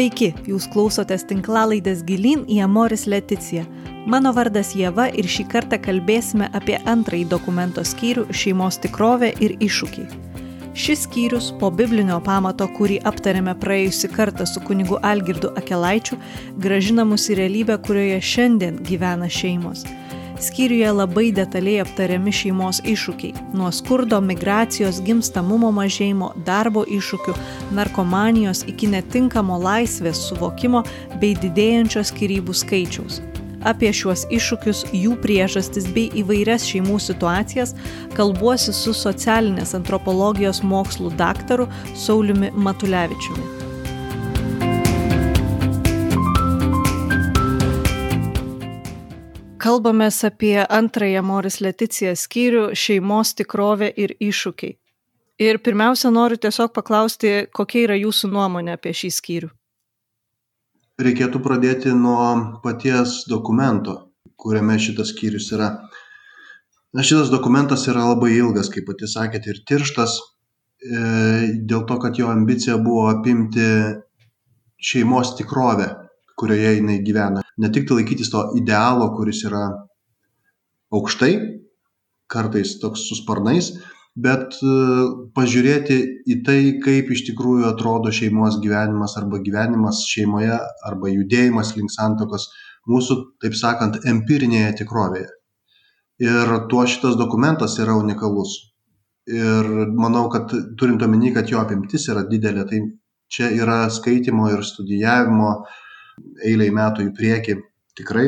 Sveiki, jūs klausotės tinklalaidės gilin į Amoris Leticiją. Mano vardas Jėva ir šį kartą kalbėsime apie antrąjį dokumento skyrių šeimos tikrovė ir iššūkiai. Šis skyrius po biblinio pamato, kurį aptarėme praėjusi kartą su kunigu Algirdu Akelaičiu, gražina mus į realybę, kurioje šiandien gyvena šeimos. Skyriuje labai detaliai aptariami šeimos iššūkiai - nuo skurdo, migracijos, gimstamumo mažėjimo, darbo iššūkių, narkomanijos iki netinkamo laisvės suvokimo bei didėjančio skirybų skaičiaus. Apie šiuos iššūkius, jų priežastis bei įvairias šeimų situacijas kalbuosi su socialinės antropologijos mokslų daktaru Sauliumi Matulevičiumi. Kalbamės apie antrąją Moris Leticija skyrių šeimos tikrovė ir iššūkiai. Ir pirmiausia, noriu tiesiog paklausti, kokia yra jūsų nuomonė apie šį skyrių. Reikėtų pradėti nuo paties dokumento, kuriame šitas skyrius yra. Na, šitas dokumentas yra labai ilgas, kaip pati sakėte, ir tirštas, e, dėl to, kad jo ambicija buvo apimti šeimos tikrovę kurioje jinai gyvena. Ne tik tai laikytis to idealo, kuris yra aukštai, kartais toks su sparnais, bet e, pažiūrėti į tai, kaip iš tikrųjų atrodo šeimos gyvenimas arba gyvenimas šeimoje arba judėjimas link santokos mūsų, taip sakant, empirinėje tikrovėje. Ir tuo šitas dokumentas yra unikalus. Ir manau, kad turint omeny, kad jo apimtis yra didelė, tai čia yra skaitimo ir studijavimo uh, eiliai metų į priekį tikrai.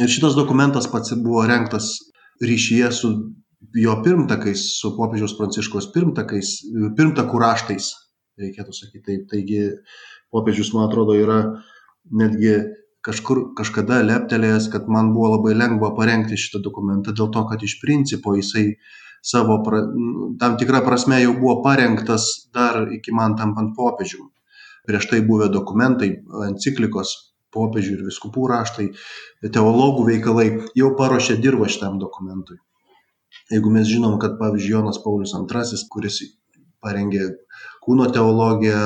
Ir šitas dokumentas pats buvo renktas ryšyje su jo pirmtakais, su popiežiaus pranciškos pirmtakais, pirmtakų raštais, reikėtų sakyti taip. Taigi popiežius, man atrodo, yra netgi kažkur kažkada leptelėjęs, kad man buvo labai lengva parengti šitą dokumentą dėl to, kad iš principo jisai savo pra, tam tikrą prasme jau buvo parengtas dar iki man tampant popiežiumi prieš tai buvę dokumentai, enciklikos, popiežių ir viskupų raštai, teologų veikalai jau paruošė dirbą šitam dokumentui. Jeigu mes žinom, kad pavyzdžiui Jonas Paulius II, kuris parengė kūno teologiją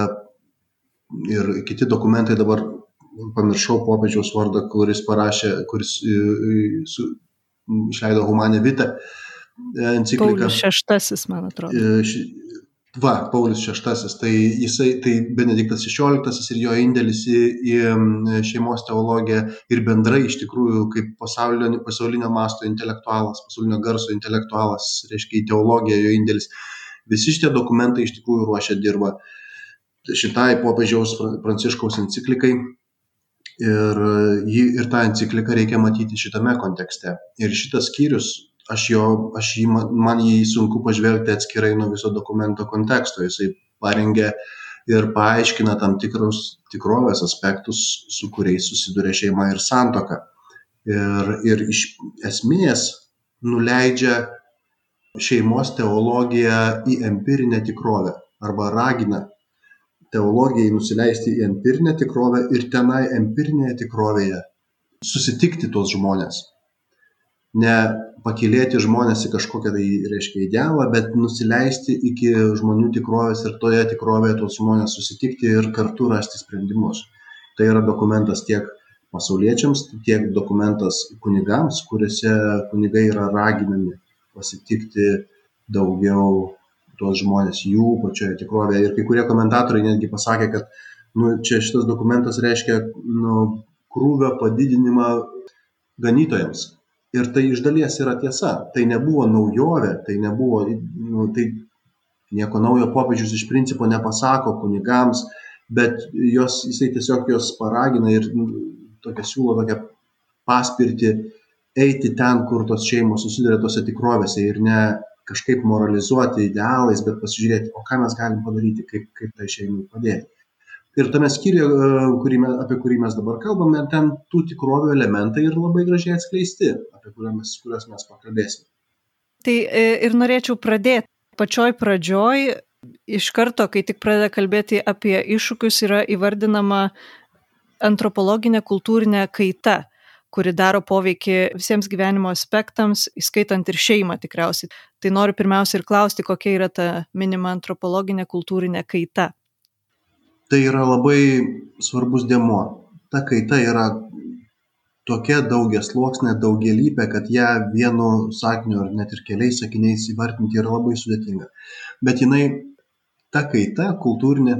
ir kiti dokumentai dabar pamiršau popiežiaus vardą, kuris parašė, kuris su, išleido Humanė Vita encikliką. Paulius šeštasis, man atrodo. Va, Paulius VI, tai jisai, tai Benediktas XVI ir jo indėlis į, į šeimos teologiją ir bendrai iš tikrųjų kaip pasaulinio, pasaulinio masto intelektualas, pasaulinio garso intelektualas, reiškia į teologiją jo indėlis. Visi šitie dokumentai iš tikrųjų ruošia dirba šitai popiežiaus pranciškaus enciklikai ir, jį, ir tą encikliką reikia matyti šitame kontekste. Ir šitas skyrius aš jo aš jį man jį sunku pažvelgti atskirai nuo viso dokumento konteksto. Jisai parengia ir paaiškina tam tikrus tikrovės aspektus su kuriais susiduria šeima ir santuoka. Ir ir iš esmės nuleidžia šeimos teologiją į empirinę tikrovę arba ragina teologijai nusileisti į empirinę tikrovę ir tenai empirinėje tikrovėje susitikti tuos žmones ne pakylėti žmones į kažkokią tai reiškia idealą bet nusileisti iki žmonių tikrovės ir toje tikrovėje tuos žmones susitikti ir kartu rasti sprendimus. Tai yra dokumentas tiek pasauliečiams tiek dokumentas kunigams kuriuose kunigai yra raginami pasitikti daugiau tuos žmones jų pačioje tikrovėje. Ir kai kurie komentatoriai netgi pasakė kad nu čia šitas dokumentas reiškia nu krūvio padidinimą ganytojams ir tai iš dalies yra tiesa. Tai nebuvo naujovė tai nebuvo nu tai nieko naujo popiežius iš principo nepasako kunigams bet jos jisai tiesiog juos paragina ir nu, tokią siūlo tokią paspirtį eiti ten kur tos šeimos susiduria tose tikrovėse ir ne kažkaip moralizuoti idealais bet pasižiūrėti o ką mes galim padaryti kaip kaip tai šeimai padėti ir tame skyriuje, e, kurį, apie kurį mes dabar kalbame, ten tų tikrovių elementai ir labai gražiai atskleisti, apie kuriuos, kuriuos mes pakalbėsime. Tai e, ir norėčiau pradėti. Pačioj pradžioj, iš karto, kai tik pradeda kalbėti apie iššūkius, yra įvardinama antropologinė kultūrinė kaita kuri daro poveikį visiems gyvenimo aspektams, įskaitant ir šeimą tikriausiai. Tai noriu pirmiausia ir klausti, kokia yra ta minima antropologinė kultūrinė kaita. Tai yra labai svarbus dėmuo. Ta kaita yra tokia daugiasluoksnė, daugialypė, kad ją vienu sakiniu ar net ir keliais sakiniais įvardinti yra labai sudėtinga. Bet jinai, ta kaita kultūrinė,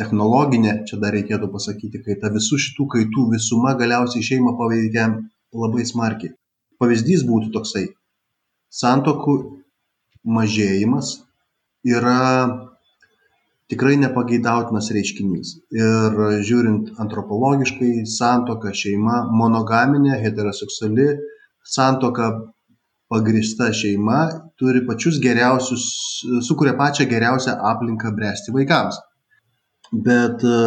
technologinė, čia dar reikėtų pasakyti, kaita visų šitų kaitų visuma galiausiai šeimą paveikia labai smarkiai. Pavyzdys būtų toksai. Santokų mažėjimas yra tikrai nepageidautinas reiškinys. Ir žiūrint antropologiškai, santoka, šeima, monogaminė, heteroseksuali santoka pagrista šeima turi pačius geriausius, sukuria pačią geriausią aplinką bręsti vaikams. Bet e,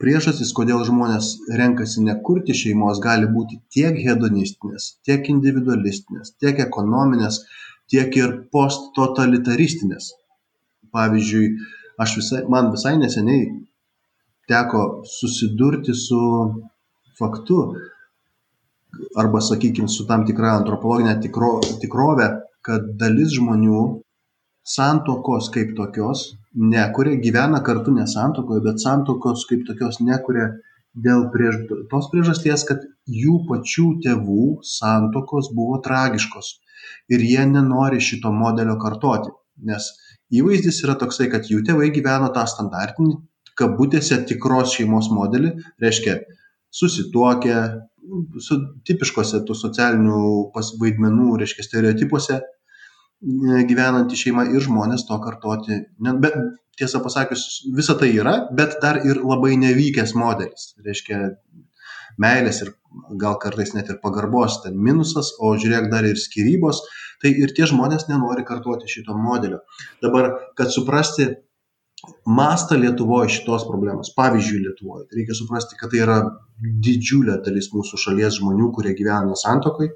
priežastys, kodėl žmonės renkasi nekurti šeimos, gali būti tiek hedonistinės, tiek individualistinės, tiek ekonominės, tiek ir posttotalitaristines. Pavyzdžiui, aš visai, man visai neseniai teko susidurti su faktu, arba sakykime, su tam tikra antropologinė tikro, tikrovė, kad dalis žmonių santokos kaip tokios nekuria, gyvena kartu nesantokoje, bet santokos kaip tokios nekuria dėl priež... tos priežasties, kad jų pačių tėvų santokos buvo tragiškos ir jie nenori šito modelio kartoti, nes įvaizdis yra toksai, kad jų tėvai gyveno tą standartinį, kabutėse tikros šeimos modelį, reiškia susituokę, su tipiškose tų socialinių vaidmenų, reiškia stereotipuose e, gyvenanti šeima ir žmonės to kartoti. Bet tiesą pasakius, visa tai yra, bet dar ir labai nevykęs modelis. Reiškia, meilės ir gal kartais net ir pagarbos ten minusas, o žiūrėk dar ir skirybos, tai ir tie žmonės nenori kartuoti šito modelio. Dabar, kad suprasti mastą Lietuvoje šitos problemos, pavyzdžiui, Lietuvoje, tai reikia suprasti, kad tai yra didžiulė dalis mūsų šalies žmonių, kurie gyvena santokai,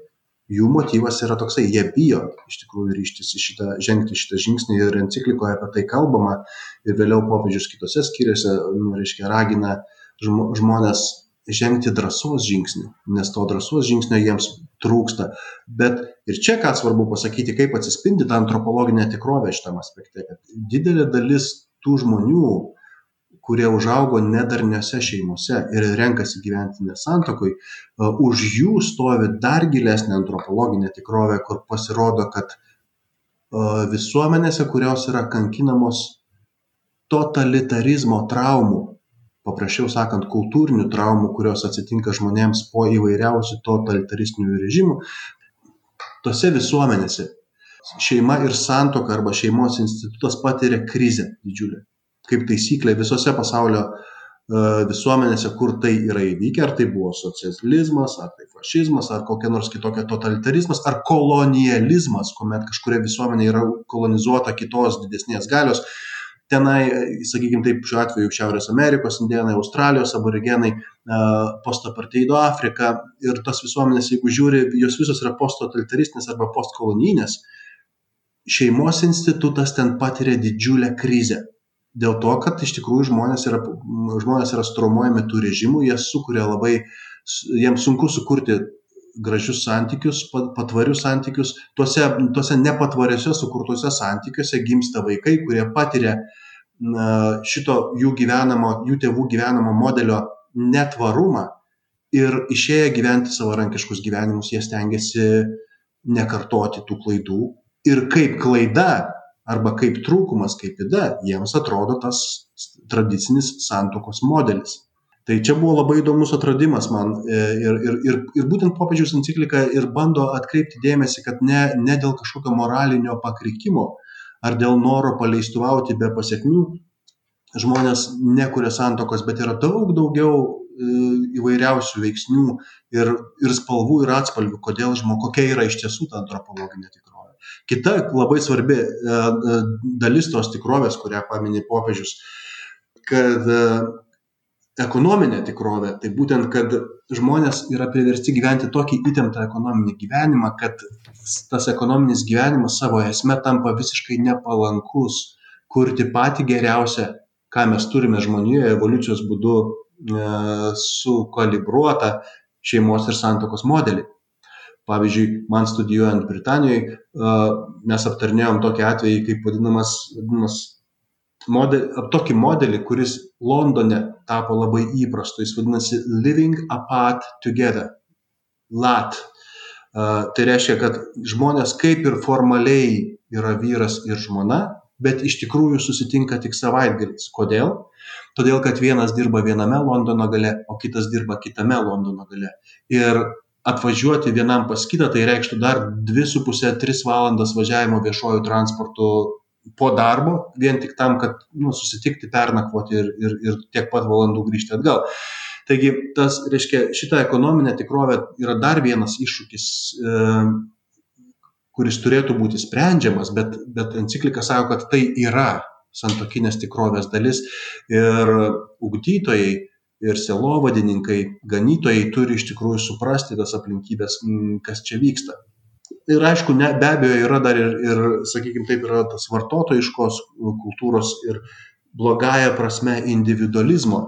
jų motyvas yra toksai, jie bijo iš tikrųjų ryštis į šitą, žengti šitą žingsnį ir enciklikoje apie tai kalbama ir vėliau popiežius kitose skyriuose, nu, reiškia, ragina žmonės žengti drąsos žingsnį, nes to drąsos žingsnio jiems trūksta. Bet ir čia ką svarbu pasakyti, kaip atsispindi ta antropologinė tikrovė šitam aspekte, kad didelė dalis tų žmonių, kurie užaugo nedarniose šeimose ir renkasi gyventi nesantokoj, e, už jų stovi dar gilesnė antropologinė tikrovė, kur pasirodo, kad e, visuomenėse, kurios yra kankinamos totalitarizmo traumų, paprasčiau sakant kultūrinių traumų kurios atsitinka žmonėms po įvairiausių totalitaristinių režimų tose visuomenėse šeima ir santuoka arba šeimos institutas patiria krizę didžiulę. Kaip taisyklė visose pasaulio e, visuomenėse, kur tai yra įvykę, ar tai buvo socializmas, ar tai fašizmas, ar kokia nors kitokia totalitarizmas, ar kolonializmas, kuomet kažkuria visuomenė yra kolonizuota kitos didesnės galios, tenai, sakykime taip, šiuo atveju Šiaurės Amerikos indienai, Australijos aborigenai, postaparteido Afrika ir tos visuomenės, jeigu žiūri, jos visos yra posttotalitaristės arba postkolonijinės, šeimos institutas ten patiria didžiulę krizę. Dėl to, kad iš tikrųjų žmonės yra, žmonės yra stromuojami tų režimų, jie sukuria labai, jiems sunku sukurti gražius santykius, patvarius santykius, tuose, tuose nepatvariuose sukurtuose santykiuose gimsta vaikai, kurie patiria šito jų gyvenamo, jų tėvų gyvenamo modelio netvarumą ir išėję gyventi savarankiškus gyvenimus, jie stengiasi nekartoti tų klaidų. Ir kaip klaida arba kaip trūkumas, kaip įda, jiems atrodo tas tradicinis santokos modelis. Tai čia buvo labai įdomus atradimas man e, ir ir ir ir būtent popiežiaus enciklika ir bando atkreipti dėmesį kad ne ne dėl kažkokio moralinio pakrikimo ar dėl noro paleistuvauti be pasekmių? Žmonės nekuria santuokos bet yra daug daugiau e, įvairiausių veiksnių ir ir spalvų ir atspalvių kodėl žmo kokia yra iš tiesų ta antropologinė tikrovė. Kita labai svarbi e, dalis tos tikrovės kurią pamini popiežius kad ekonominė tikrovė tai būtent kad žmonės yra priversti gyventi tokį įtemptą ekonominį gyvenimą kad tas ekonominis gyvenimas savo esme tampa visiškai nepalankus kurti patį geriausią ką mes turime žmonijoje evoliucijos būdu e, sukalibruotą šeimos ir santuokos modelį. Pavyzdžiui, man studijuojant Britanijoje, mes aptarnėjom tokį atvejį, kaip vadinamas, vadinamas modelį, tokį modelį, kuris Londone tapo labai įprastu. Jis vadinasi Living Apart Together. LAT. Uh, tai reiškia, kad žmonės kaip ir formaliai yra vyras ir žmona, bet iš tikrųjų susitinka tik savaitgaliais. Kodėl? Todėl, kad vienas dirba viename Londono gale, o kitas dirba kitame Londono gale. Ir atvažiuoti vienam pas kitą tai reikštų dar 2,5-3 valandas važiavimo viešuoju transportu po darbo, vien tik tam, kad nu, susitikti, pernakvoti ir, ir, ir tiek pat valandų grįžti atgal. Taigi, tas, reiškia, šita ekonominė tikrovė yra dar vienas iššūkis, e, kuris turėtų būti sprendžiamas, bet, bet enciklika sako, kad tai yra santokinės tikrovės dalis ir ugdytojai ir selovadininkai, ganytojai turi iš tikrųjų suprasti tas aplinkybės, kas čia vyksta. Ir aišku, ne, be abejo, yra dar ir, ir sakykime, taip yra tas vartotojiškos kultūros ir blogąją prasme individualizmo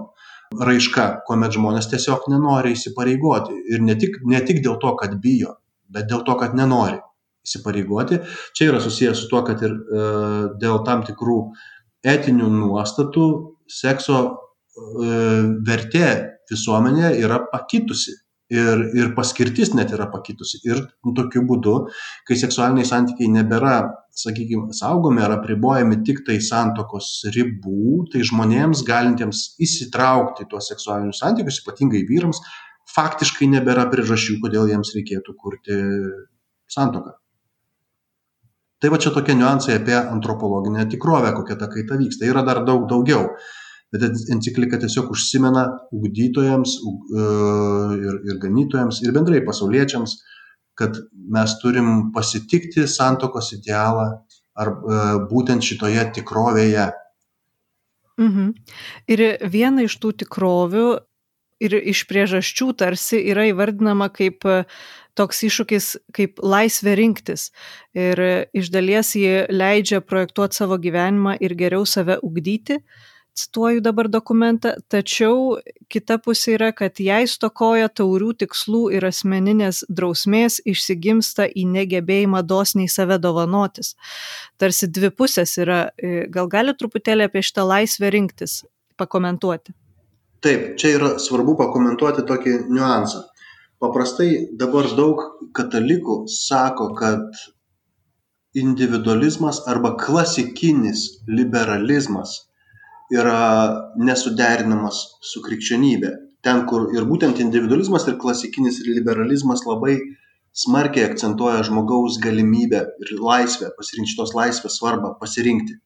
raiška, kuomet žmonės tiesiog nenori įsipareigoti. Ir ne tik, ne tik dėl to, kad bijo, bet dėl to, kad nenori įsipareigoti. Čia yra susijęs su tuo, kad ir e, dėl tam tikrų etinių nuostatų sekso e, vertė visuomenėje yra pakitusi. Ir, ir paskirtis net yra pakitusi. Ir tokiu būdu, kai seksualiniai santykiai nebėra, sakykime, saugomi ar apribojami tik tai santokos ribų, tai žmonėms galintiems įsitraukti į tuos seksualinius santykius, ypatingai vyrams, faktiškai nebėra priežasčių, kodėl jiems reikėtų kurti santoką. Tai va čia tokie niuansai apie antropologinę tikrovę kokia ta kaita vyksta. Yra dar daug daugiau bet enciklika tiesiog užsimena ugdytojams e, ir, ir ganytojams ir bendrai pasauliečiams, kad mes turim pasitikti santokos idealą ar e, būtent šitoje tikrovėje. Mhm. Ir viena iš tų tikrovių ir iš priežasčių tarsi yra įvardinama kaip toks iššūkis kaip laisvė rinktis. Ir iš dalies ji leidžia projektuoti savo gyvenimą ir geriau save ugdyti, cituoju dabar dokumentą, tačiau kita pusė yra, kad jei stokoja taurių tikslų ir asmeninės drausmės, išsigimsta į negebėjimą dosniai save dovanotis. Tarsi dvi pusės yra, gal gali truputėlį apie šitą laisvę rinktis pakomentuoti? Taip, čia yra svarbu pakomentuoti tokį niuansą paprastai dabar daug katalikų sako, kad individualizmas arba klasikinis liberalizmas yra nesuderinamas su krikščionybė. Ten, kur ir būtent individualizmas ir klasikinis liberalizmas labai smarkiai akcentuoja žmogaus galimybę ir laisvę, pasirinkti šitos laisvės svarbą, pasirinkti.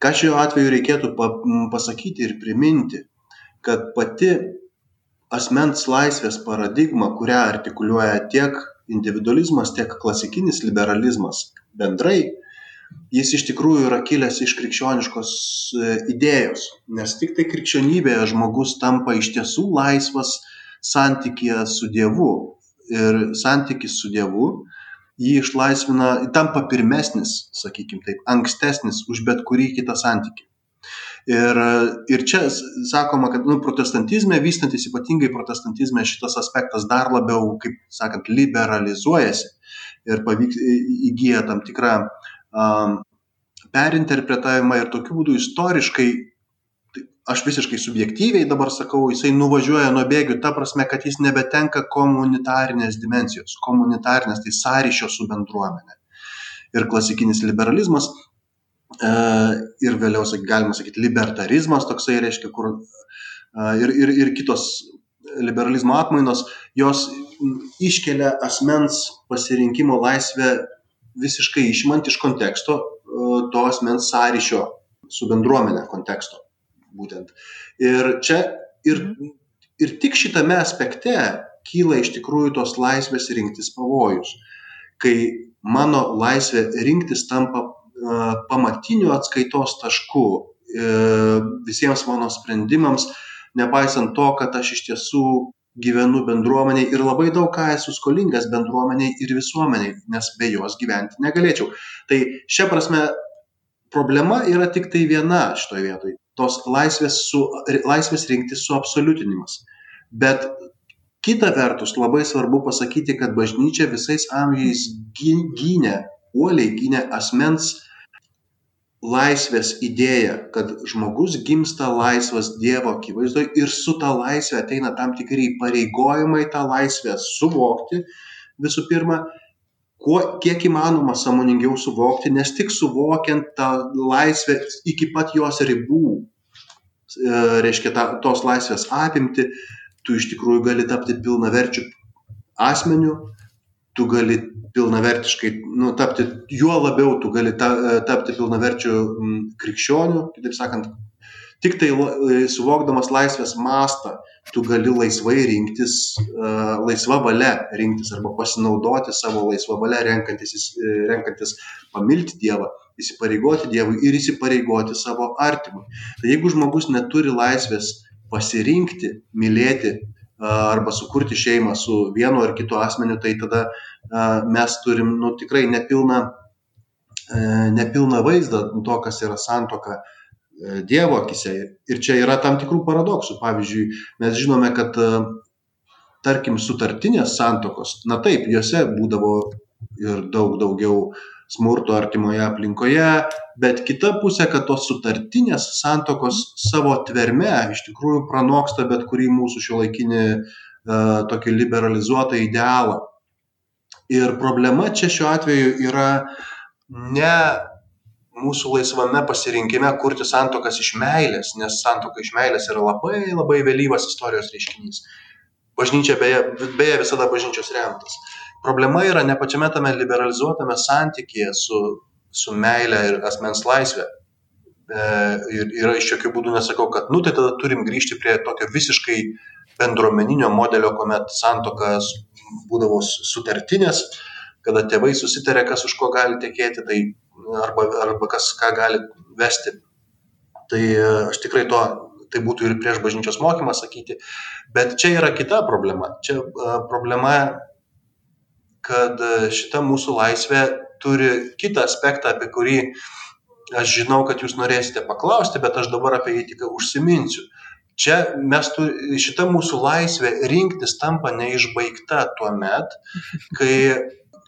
Ką šiuo atveju reikėtų pasakyti ir priminti, kad pati asmens laisvės paradigma kurią artikuliuoja tiek individualizmas tiek klasikinis liberalizmas bendrai jis iš tikrųjų yra kilęs iš krikščioniškos e, idėjos nes tiktai krikščionybėje žmogus tampa iš tiesų laisvas santykyje su dievu. Ir santykis su dievu jį išlaisvina tampa pirmesnis sakykim taip ankstesnis už bet kurį kitą santykį. Ir, ir čia sakoma, kad nu, protestantizme, vystantis ypatingai protestantizme, šitas aspektas dar labiau, kaip sakant, liberalizuojasi ir pavyks, įgyja tam tikrą um, perinterpretavimą ir tokiu būdu istoriškai, tai aš visiškai subjektyviai dabar sakau, jisai nuvažiuoja nuo bėgių, ta prasme, kad jis nebetenka komunitarinės dimensijos, komunitarinės, tai sąryšio su bendruomenė. Ir klasikinis liberalizmas E, ir vėliau, galima sakyti, libertarizmas toksai reiškia, kur e, ir, ir, ir kitos liberalizmo atmainos, jos iškelia asmens pasirinkimo laisvę visiškai išimant iš konteksto e, to asmens sąryšio su bendruomenė konteksto. Būtent. Ir čia ir, ir tik šitame aspekte kyla iš tikrųjų tos laisvės rinktis pavojus, kai mano laisvė rinktis tampa pamatiniu atskaitos tašku e, visiems mano sprendimams, nepaisant to, kad aš iš tiesų gyvenu bendruomeniai ir labai daug ką esu skolingas bendruomeniai ir visuomeniai, nes be jos gyventi negalėčiau. Tai šia prasme problema yra tik tai viena šitoje vietoje - tos laisvės, su, laisvės rinktis suabsoliutinimas. Bet kita vertus labai svarbu pasakyti, kad bažnyčia visais amžiais gynė, uoliai gynė asmens laisvės idėja, kad žmogus gimsta laisvas Dievo akivaizdoje ir su ta laisvė ateina tam tikri įpareigojimai tą laisvę suvokti visų pirma, kuo, kiek įmanoma samoningiau suvokti, nes tik suvokiant tą laisvę iki pat jos ribų, e, reiškia ta, tos laisvės apimti, tu iš tikrųjų gali tapti pilnaverčiu asmeniu, tu gali pilnavertiškai, nu, tapti, juo labiau tu gali ta, e, tapti pilnaverčiu krikščioniu, kitaip sakant, tik tai e, suvokdamas laisvės mastą, tu gali laisvai rinktis, uh, laisva valia rinktis arba pasinaudoti savo laisvą valią, renkantis, renkantis pamilti Dievą, įsipareigoti Dievui ir įsipareigoti savo artimui. Tai jeigu žmogus neturi laisvės pasirinkti, mylėti arba sukurti šeimą su vienu ar kitu asmeniu, tai tada mes turim nu, tikrai nepilną, e, nepilną vaizdą to, kas yra santoka e, Dievo akise. Ir čia yra tam tikrų paradoksų. Pavyzdžiui, mes žinome, kad tarkim sutartinės santokos, na taip, juose būdavo ir daug daugiau smurto artimoje aplinkoje, bet kita pusė, kad tos sutartinės santokos savo tverme iš tikrųjų pranoksta bet kurį mūsų šio laikinį uh, e, tokį liberalizuotą idealą. Ir problema čia šiuo atveju yra ne mūsų laisvame pasirinkime kurti santokas iš meilės, nes santoka iš meilės yra labai labai vėlyvas istorijos reiškinys. Bažnyčia beje, beje visada bažnyčios remtas. Problema yra ne pačiame tame liberalizuotame santykėje su, su meilė ir asmens laisvė. E, ir, ir iš jokių būdų nesakau, kad, nu, tai tada turim grįžti prie tokio visiškai bendruomeninio modelio, kuomet santokas būdavo sutartinės, kada tėvai susitarė, kas už ko gali tekėti, tai arba, arba kas ką gali vesti. Tai e, aš tikrai to, tai būtų ir prieš bažnyčios mokymą sakyti, bet čia yra kita problema. Čia e, problema kad e, šita mūsų laisvė turi kitą aspektą, apie kurį aš žinau, kad jūs norėsite paklausti, bet aš dabar apie jį tik užsiminsiu. Čia mes tu, šita mūsų laisvė rinktis tampa neišbaigta tuo met, kai,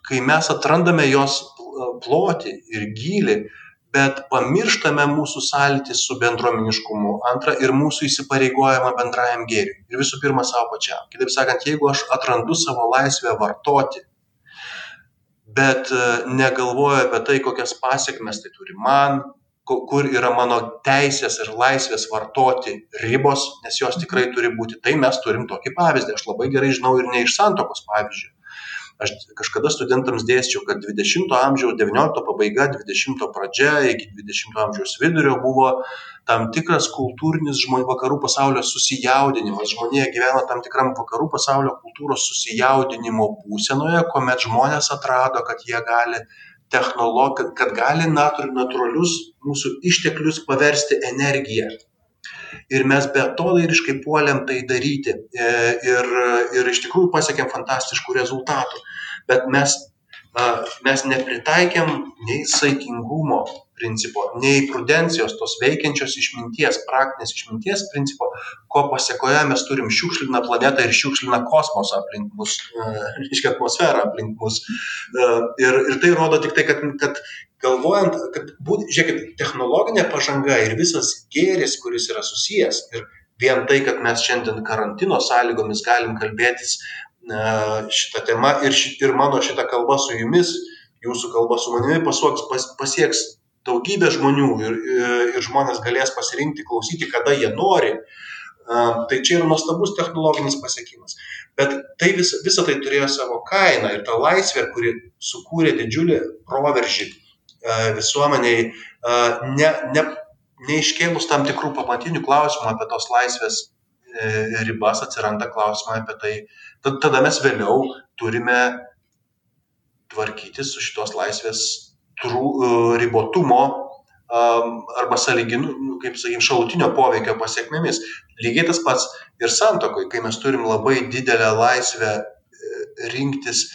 kai mes atrandame jos plotį ir gilį, bet pamirštame mūsų sąlytį su bendruomeniškumu, antra ir mūsų įsipareigojimą bendrajam gėriui. Ir visų pirma savo pačiam. Kitaip sakant, jeigu aš atrandu savo laisvę vartoti, bet e, negalvoju apie tai, kokias pasiekmes tai turi man, kur yra mano teisės ir laisvės vartoti ribos, nes jos tikrai turi būti. Tai mes turim tokį pavyzdį. Aš labai gerai žinau ir ne iš santokos pavyzdžių. Aš kažkada studentams dėsčiau, kad 20-ojo amžiaus 19 pabaiga, 20-ojo pradžia iki 20-ojo amžiaus vidurio buvo tam tikras kultūrinis žmonių vakarų pasaulio susijaudinimas. Žmonėje gyvena tam tikram vakarų pasaulio kultūros susijaudinimo būsenoje, kuomet žmonės atrado, kad jie gali technolog, kad gali natūralius mūsų išteklius paversti energiją ir mes beatodairiškai puolėm tai daryti e, ir, ir iš tikrųjų pasiekėm fantastiškų rezultatų. Bet mes, mes nepritaikėm nei saikingumo principo, nei prudencijos, tos veikiančios išminties, praktinės išminties principo, ko pasiekoje mes turim šiukšliną planetą ir šiukšliną kosmosą aplink mus, e, reiškia atmosferą aplink mus. E, ir, ir tai rodo tik tai, kad, kad galvojant, kad, būt, žiūrėkit, technologinė pažanga ir visas gėris, kuris yra susijęs ir vien tai, kad mes šiandien karantino sąlygomis galim kalbėtis šitą temą ir, ši, ir mano šitą kalbą su jumis, jūsų kalba su manimi pasuoks, pas, pasieks daugybė žmonių ir, ir žmonės galės pasirinkti, klausyti, kada jie nori. Tai čia yra nuostabus technologinis pasiekimas. Bet tai vis, visa tai turėjo savo kainą ir ta laisvė, kuri sukūrė didžiulį proveržį visuomeniai, e, ne, ne, neiškėlus tam tikrų pamatinių klausimų apie tos laisvės e, ribas, atsiranda klausimai apie tai. Tada mes vėliau turime tvarkyti su šitos laisvės trū, ribotumo arba sąlyginų, nu, kaip sakykime, šalutinio poveikio pasiekmėmis. Lygiai tas pats ir santokoj, kai mes turim labai didelę laisvę rinktis,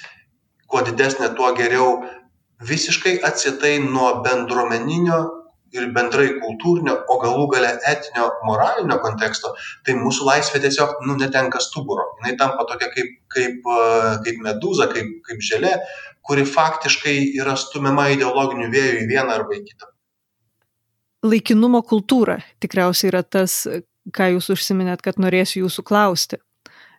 kuo didesnė, tuo geriau visiškai atsietai nuo bendruomeninio ir bendrai kultūrinio, o galų gale etinio, moralinio konteksto, tai mūsų laisvė tiesiog nu, netenka stuburo. Jis tampa tokia kaip, kaip, kaip medūza, kaip, kaip želė, kuri faktiškai yra stumiama ideologinių vėjų į vieną arba į kitą. laikinumo kultūra tikriausiai yra tas, ką jūs užsiminėt, kad norėsiu jūsų klausti.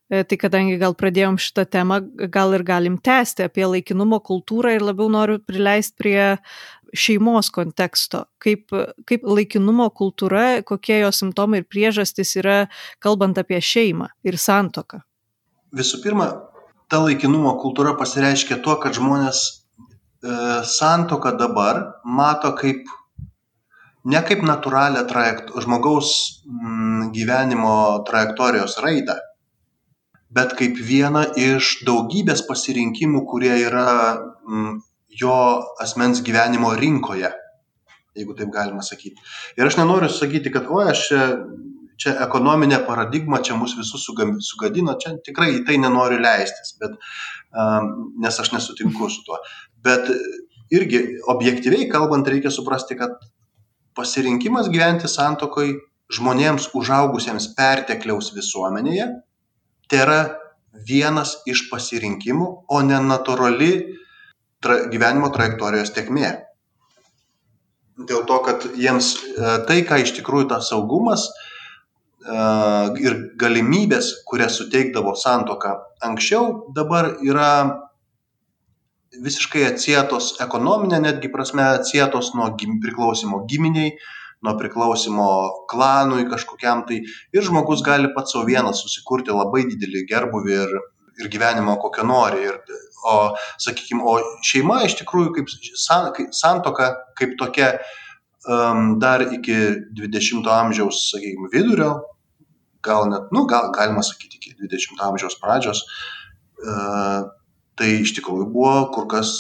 E, tai kadangi gal pradėjom šitą temą, gal ir galim tęsti apie laikinumo kultūrą ir labiau noriu prileisti prie šeimos konteksto, kaip, kaip laikinumo kultūra, kokie jo simptomai ir priežastys yra, kalbant apie šeimą ir santoką. Visų pirma, ta laikinumo kultūra pasireiškia tuo, kad žmonės e, santoką dabar mato kaip ne kaip natūralią trajekt, žmogaus m, mm, gyvenimo trajektorijos raidą, bet kaip vieną iš daugybės pasirinkimų, kurie yra mm, jo asmens gyvenimo rinkoje, jeigu taip galima sakyti. Ir aš nenoriu sakyti, kad, oi, aš čia, čia ekonominė paradigma, čia mus visus sugadino, čia tikrai į tai nenoriu leistis, bet, um, nes aš nesutinku su tuo. Bet irgi objektyviai kalbant, reikia suprasti, kad pasirinkimas gyventi santokoj žmonėms užaugusiems pertekliaus visuomenėje yra vienas iš pasirinkimų, o ne natūrali tra, gyvenimo trajektorijos tekmė. Dėl to, kad jiems e, tai, ką iš tikrųjų tas saugumas e, ir galimybės, kurias suteikdavo santoka anksčiau, dabar yra visiškai atsietos ekonominė netgi prasme atsietos nuo priklausimo giminiai, nuo priklausimo klanui kažkokiam tai ir žmogus gali pats sau vienas susikurti labai didelį gerbuvį ir, ir gyvenimą kokio nori. Ir, o, sakykime, o šeima iš tikrųjų kaip, san, santoka kaip tokia um, dar iki 20-ojo amžiaus, sakykime, vidurio, gal net, nu, gal, galima sakyti, iki 20-ojo amžiaus pradžios, uh, tai iš tikrųjų buvo kur kas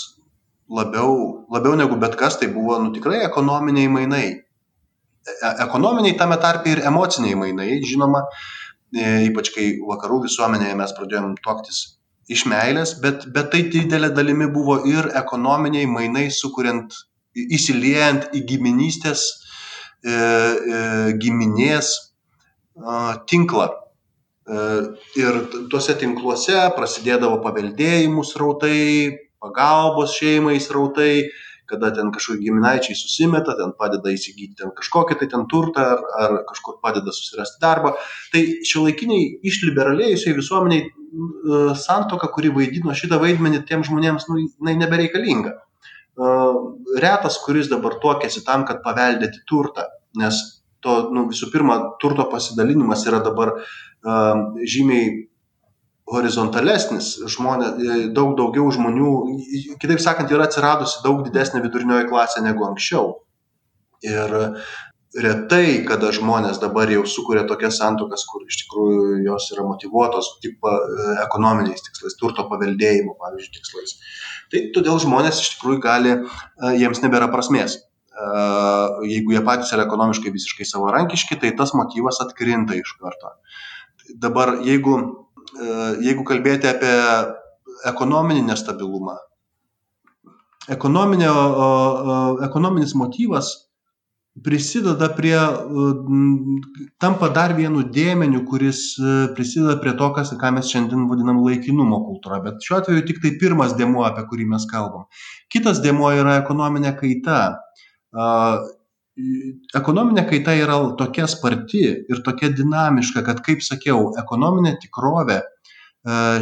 labiau, labiau negu bet kas, tai buvo nu, tikrai ekonominiai mainai ekonominiai tame tarpe ir emociniai mainai, žinoma, e, ypač kai vakarų visuomenėje mes pradėjom tuoktis iš meilės, bet, bet tai didelė dalimi buvo ir ekonominiai mainai, sukuriant, įsiliejant į giminystės, e, e, giminės e, tinklą. E, ir tuose tinkluose prasidėdavo paveldėjimų srautai, pagalbos šeimai srautai, kada ten kažkokie giminaičiai susimeta, ten padeda įsigyti ten kažkokį tai ten turtą ar, ar kažkur padeda susirasti darbą. Tai šiuolaikiniai išliberalėjusiai visuomeniai e, santoka, kuri vaidino šitą vaidmenį, tiem žmonėms nu, nebereikalinga. E, retas, kuris dabar tuokėsi tam, kad paveldėti turtą, nes to, nu, visų pirma, turto pasidalinimas yra dabar uh, žymiai horizontalesnis, žmonė, e, daug daugiau žmonių, kitaip sakant, yra atsiradusi daug didesnė vidurinioji klasė negu anksčiau. Ir retai, kada žmonės dabar jau sukuria tokias santokas, kur iš tikrųjų jos yra motivuotos tik pa, e, ekonominiais tikslais, turto paveldėjimo, pavyzdžiui, tikslais. Tai todėl žmonės iš tikrųjų gali, e, jiems nebėra prasmės. Jeigu jie patys yra ekonomiškai visiškai savarankiški, tai tas motyvas atkrinta iš karto. Dabar, jeigu jeigu kalbėti apie ekonominį nestabilumą, ekonominis motyvas prisideda prie, e, tampa dar vienu dėmeniu, kuris e, prisideda prie to, kas, ką mes šiandien vadinam laikinumo kultūra. Bet šiuo atveju tik tai pirmas dėmuo, apie kurį mes kalbam. Kitas dėmuo yra ekonominė kaita ekonominė kaita yra tokia sparti ir tokia dinamiška, kad, kaip sakiau, ekonominė tikrovė e,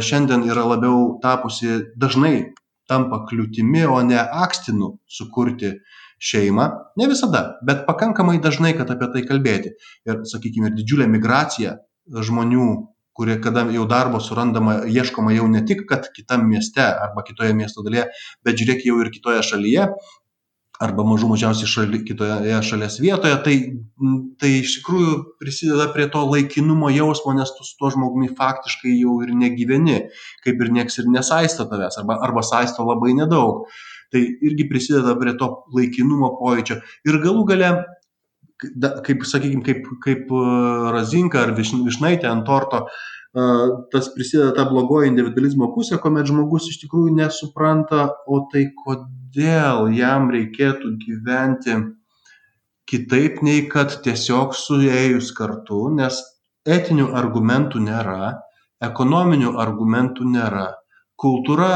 šiandien yra labiau tapusi dažnai tampa kliūtimi, o ne akstinu sukurti šeimą. Ne visada, bet pakankamai dažnai, kad apie tai kalbėti. Ir, sakykime, ir didžiulė migracija žmonių, kurie kada jau darbo surandama, ieškoma jau ne tik, kad kitam mieste arba kitoje miesto dalyje, bet žiūrėk jau ir kitoje šalyje, arba mažų mažiausiai šali, kitoje šalies vietoje, tai, tai iš tikrųjų prisideda prie to laikinumo jausmo, nes tu su tuo žmogumi faktiškai jau ir negyveni, kaip ir nieks ir nesaisto tavęs, arba, arba saisto labai nedaug. Tai irgi prisideda prie to laikinumo pojūčio. Ir galų gale, kaip, sakykime, kaip, kaip e, razinka ar višnaitė ant torto, tas prisideda ta blogoji individualizmo pusė, kuomet žmogus iš tikrųjų nesupranta, o tai kodėl jam reikėtų gyventi kitaip nei kad tiesiog suėjus kartu, nes etinių argumentų nėra, ekonominių argumentų nėra. Kultūra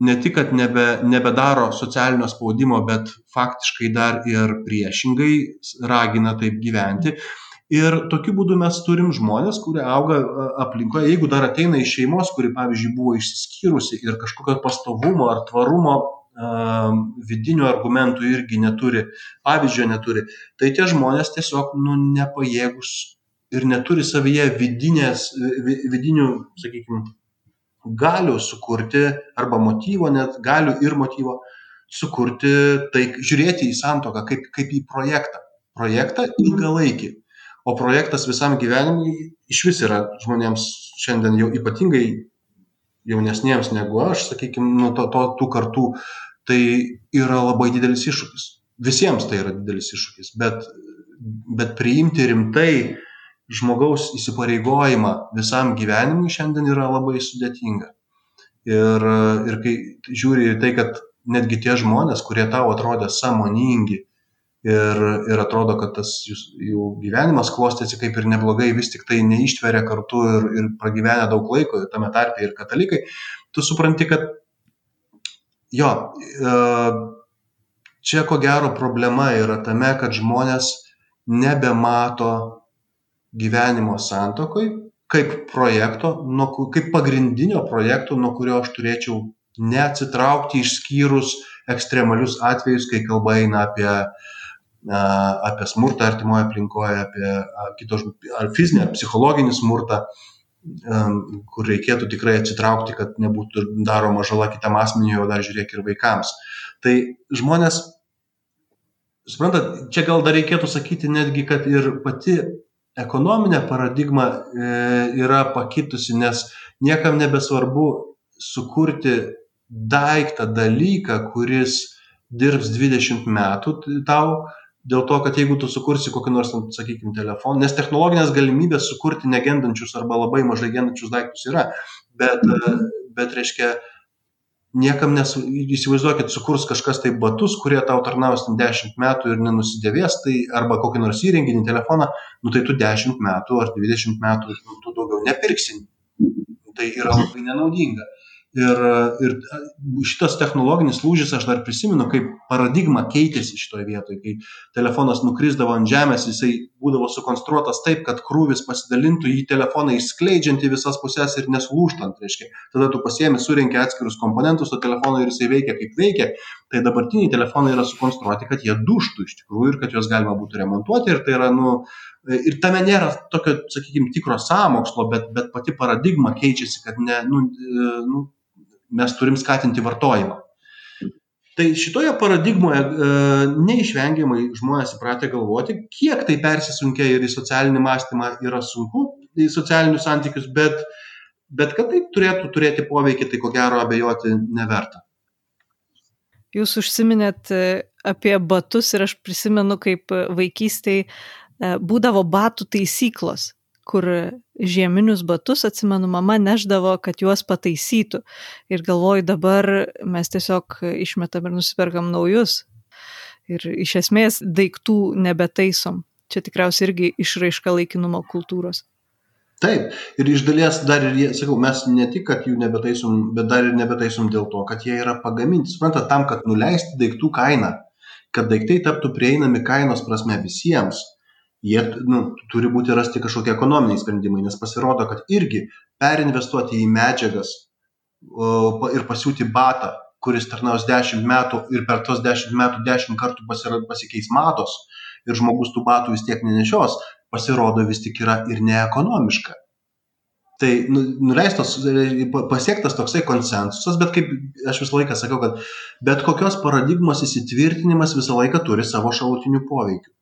ne tik, kad nebe, nebedaro socialinio spaudimo, bet faktiškai dar ir priešingai ragina taip gyventi. Ir tokiu būdu mes turim žmonės, kurie auga aplinkoje, jeigu dar ateina iš šeimos, kuri, pavyzdžiui, buvo išsiskyrusi ir kažkokio pastovumo ar tvarumo vidinių argumentų irgi neturi, pavyzdžio neturi, tai tie žmonės tiesiog nu, nepajėgus ir neturi savyje vidinės, vidinių, sakykime, galių sukurti arba motyvo, net galių ir motyvo sukurti, tai žiūrėti į santoką kaip, kaip į projektą. Projektą ilgalaikį. O projektas visam gyvenimui iš vis yra žmonėms šiandien jau ypatingai jaunesniems negu aš, sakykime, nuo to, to, tų kartų, tai yra labai didelis iššūkis. Visiems tai yra didelis iššūkis, bet, bet priimti rimtai žmogaus įsipareigojimą visam gyvenimui šiandien yra labai sudėtinga. Ir, ir kai žiūri į tai, kad netgi tie žmonės, kurie tau atrodė samoningi ir, ir atrodo, kad tas jų gyvenimas klostėsi kaip ir neblogai, vis tik tai neištveria kartu ir, ir pragyvenę daug laiko, tame tarpe ir katalikai, tu supranti, kad jo, e, čia ko gero problema yra tame, kad žmonės nebemato gyvenimo santuokoj kaip projekto, nuo, kaip pagrindinio projekto, nuo kurio aš turėčiau neatsitraukti išskyrus ekstremalius atvejus, kai kalba eina apie, apie smurtą artimoje aplinkoje, apie kito, ar fizinį, ar psichologinį smurtą, kur reikėtų tikrai atsitraukti, kad nebūtų daroma žala kitam asmeniui, o dar žiūrėk ir vaikams. Tai žmonės, suprantat, čia gal dar reikėtų sakyti netgi, kad ir pati ekonominė paradigma e, yra pakitusi, nes niekam nebesvarbu sukurti daiktą, dalyką, kuris dirbs 20 metų tau, dėl to, kad jeigu tu sukursi kokį nors, sakykime, telefoną, nes technologinės galimybės sukurti negendančius arba labai mažai gendančius daiktus yra, bet, bet reiškia, niekam nesu, įsivaizduokit, sukurs kažkas tai batus, kurie tau tarnaus 10 metų ir nenusidėvės, tai arba kokį nors įrenginį, telefoną, nu tai tu 10 metų ar 20 metų tu daugiau nepirksi. Tai yra labai nenaudinga. Ir, ir šitas technologinis lūžis, aš dar prisimenu, kaip paradigma keitėsi šitoje vietoje, kai telefonas nukrisdavo ant žemės, jisai būdavo sukonstruotas taip, kad krūvis pasidalintų į telefoną išskleidžiant į visas pusės ir nesulūštant, reiškia. Tada tu pasiemi, surinkai atskirus komponentus to telefono ir jisai veikia kaip veikia. Tai dabartiniai telefonai yra sukonstruoti, kad jie duštų iš tikrųjų ir kad juos galima būtų remontuoti ir tai yra, nu, ir tame nėra tokio, sakykime, tikro sąmokslo, bet, bet pati paradigma keičiasi, kad ne, nu, nu, mes turim skatinti vartojimą. Tai šitoje paradigmoje e, neišvengiamai žmonės įpratę galvoti, kiek tai persisunkia ir į socialinį mąstymą yra sunku, į socialinius santykius, bet, bet kad tai turėtų turėti poveikį, tai ko gero abejoti neverta. Jūs užsiminėt e, apie batus ir aš prisimenu, kaip vaikystėje būdavo batų taisyklos kur žieminius batus, atsimenu, mama neždavo, kad juos pataisytų. Ir galvoju, dabar mes tiesiog išmetam ir nusiperkam naujus. Ir iš esmės daiktų nebetaisom. Čia tikriausiai irgi išraiška laikinumo kultūros. Taip, ir iš dalies dar ir, sakau, mes ne tik, kad jų nebetaisom, bet dar ir nebetaisom dėl to, kad jie yra pagaminti. Suprantate, tam, kad nuleisti daiktų kainą, kad daiktai taptų prieinami kainos prasme visiems, jie nu, turi būti rasti kažkokie ekonominiai sprendimai, nes pasirodo, kad irgi perinvestuoti į medžiagas ir pasiūti batą, kuris tarnaus 10 metų ir per tos 10 metų 10 kartų pasikeis matos ir žmogus tų batų vis tiek nenešios, pasirodo vis tik yra ir neekonomiška. Tai nu, nuleistas, pasiektas toksai konsensusas, bet kaip aš visą laiką sakau, kad bet kokios paradigmos įsitvirtinimas visą laiką turi savo šalutinių poveikių.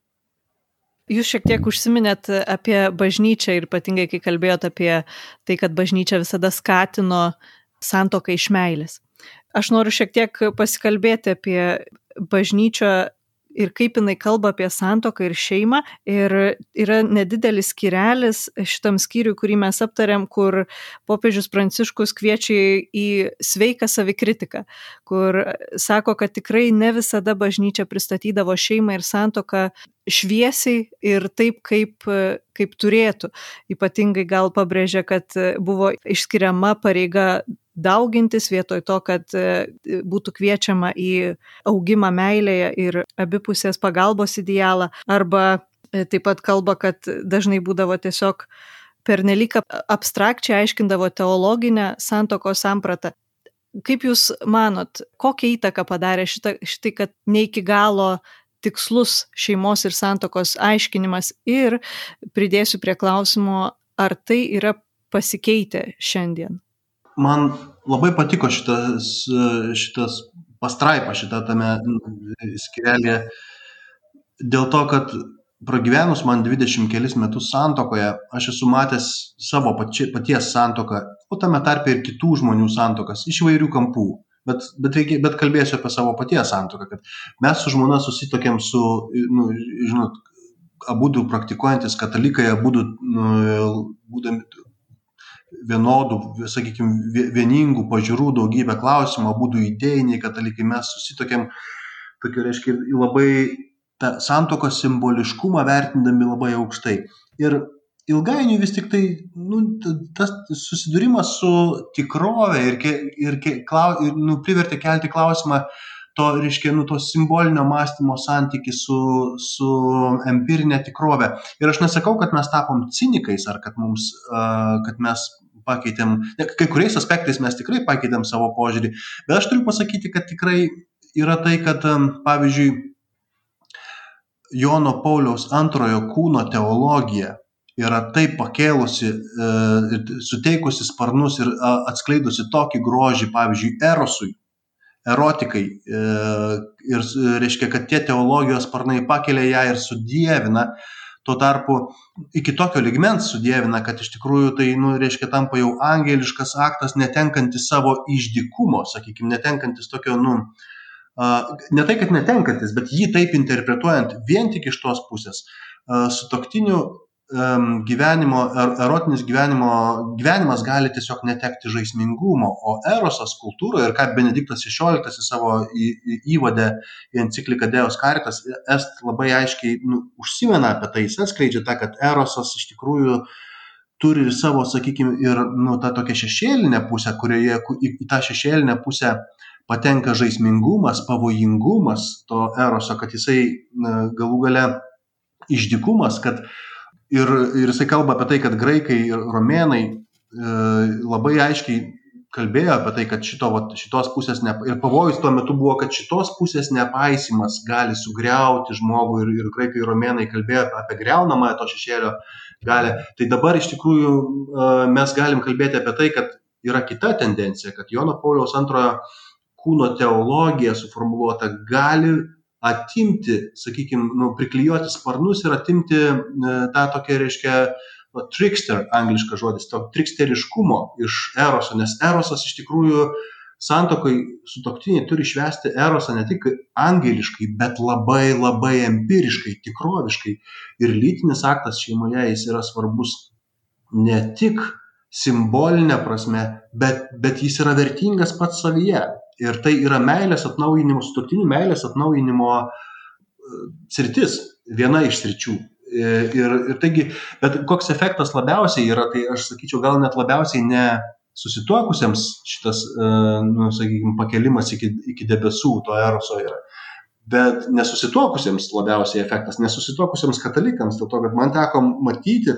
Jūs šiek tiek užsiminėt apie bažnyčią ir ypatingai, kai kalbėjot apie tai, kad bažnyčia visada skatino santoką iš meilės. Aš noriu šiek tiek pasikalbėti apie bažnyčią ir kaip jinai kalba apie santoką ir šeimą. Ir yra nedidelis skirelis šitam skyriui, kurį mes aptarėm, kur popiežius Pranciškus kviečia į sveiką savikritiką, kur sako, kad tikrai ne visada bažnyčia pristatydavo šeimą ir santoką šviesiai ir taip, kaip, kaip turėtų. Ypatingai gal pabrėžia, kad buvo išskiriama pareiga daugintis vietoj to, kad e, būtų kviečiama į augimą meilėje ir abipusės pagalbos idealą, arba e, taip pat kalba, kad dažnai būdavo tiesiog pernelyg abstrakčiai aiškindavo teologinę santokos sampratą. Kaip Jūs manot, kokią įtaką padarė šitą, šitai, kad ne iki galo tikslus šeimos ir santokos aiškinimas ir pridėsiu prie klausimo, ar tai yra pasikeitę šiandien? Man labai patiko šitas, šitas pastraipa šitą tame skirelėje, dėl to, kad pragyvenus man 20 kelis metus santokoje, aš esu matęs savo pači, paties santoką, o tame tarpe ir kitų žmonių santokas iš įvairių kampų. Bet, bet, reikia, bet kalbėsiu apie savo paties santoką, kad mes su žmona susitokėm su, nu, žinot, abu du praktikuojantis katalikai, abu du nu, būdami vienodų, sakykime, vieningų pažiūrų daugybę klausimų, du idėjiniai katalikai, mes susitokėm, tokio reiškia, labai tą santokos simboliškumą vertindami labai aukštai. Ir ilgainiui vis tik tai nu, tas susidūrimas su tikrove ir, ke, ir, ke, klau, ir nu, privertė kelti klausimą to, reiškia, nu, to simbolinio mąstymo santyki su, su empirinė tikrovė. Ir aš nesakau, kad mes tapom cinikais ar kad, mums, kad mes pakeitėm, ne, kai kuriais aspektais mes tikrai pakeitėm savo požiūrį, bet aš turiu pasakyti, kad tikrai yra tai, kad, um, pavyzdžiui, Jono Pauliaus antrojo kūno teologija yra taip pakėlusi e, ir suteikusi sparnus ir atskleidusi tokį grožį, pavyzdžiui, erosui, erotikai. E, ir reiškia, kad tie teologijos sparnai pakelia ją ir sudėvina. Tuo tarpu iki tokio ligmens sudėvina, kad iš tikrųjų tai, nu, reiškia, tampa jau angeliškas aktas, netenkantis savo išdikumo, sakykime, netenkantis tokio, nu, ne tai, kad netenkantis, bet jį taip interpretuojant vien tik iš tos pusės, sutoktinių gyvenimo, er, erotinis gyvenimo, gyvenimas gali tiesiog netekti žaismingumo, o erosas kultūroje ir ką Benediktas XVI savo į, į, įvadę į encikliką Dėjos karitas, est labai aiškiai nu, užsimena apie tai, jis atskleidžia tą, kad erosas iš tikrųjų turi ir savo, sakykime, ir nu, tą tokią šešėlinę pusę, kurioje į, į tą šešėlinę pusę patenka žaismingumas, pavojingumas to eroso, kad jisai galų gale išdikumas, kad ir, ir jisai kalba apie tai, kad graikai ir romėnai e, labai aiškiai kalbėjo apie tai, kad šito, vat, šitos pusės, ne, ir pavojus tuo metu buvo, kad šitos pusės nepaisimas gali sugriauti žmogų ir, ir graikai ir romėnai kalbėjo apie greunamąją to šešėlio galę. Tai dabar iš tikrųjų e, mes galim kalbėti apie tai, kad yra kita tendencija, kad Jono Pauliaus antrojo kūno teologija suformuluota gali atimti, sakykime, nu, priklijuoti sparnus ir atimti e, tą tokią, reiškia, nu, trickster, angliškas žodis, to tricksteriškumo iš eroso, nes erosas iš tikrųjų santokai sutoktiniai turi švęsti erosą ne tik angeliškai, bet labai labai empiriškai, tikroviškai. Ir lytinis aktas šeimoje jis yra svarbus ne tik simbolinė prasme, bet, bet jis yra vertingas pats savyje. Ir tai yra meilės atnaujinimo, sutoktinių meilės atnaujinimo e, sritis, viena iš sričių. E, ir, ir taigi, bet koks efektas labiausiai yra, tai aš sakyčiau, gal net labiausiai ne susituokusiems šitas, e, nu, sakykime, pakelimas iki, iki debesų to eroso yra. Bet nesusituokusiems labiausiai efektas, nesusituokusiems katalikams, dėl to, kad man teko matyti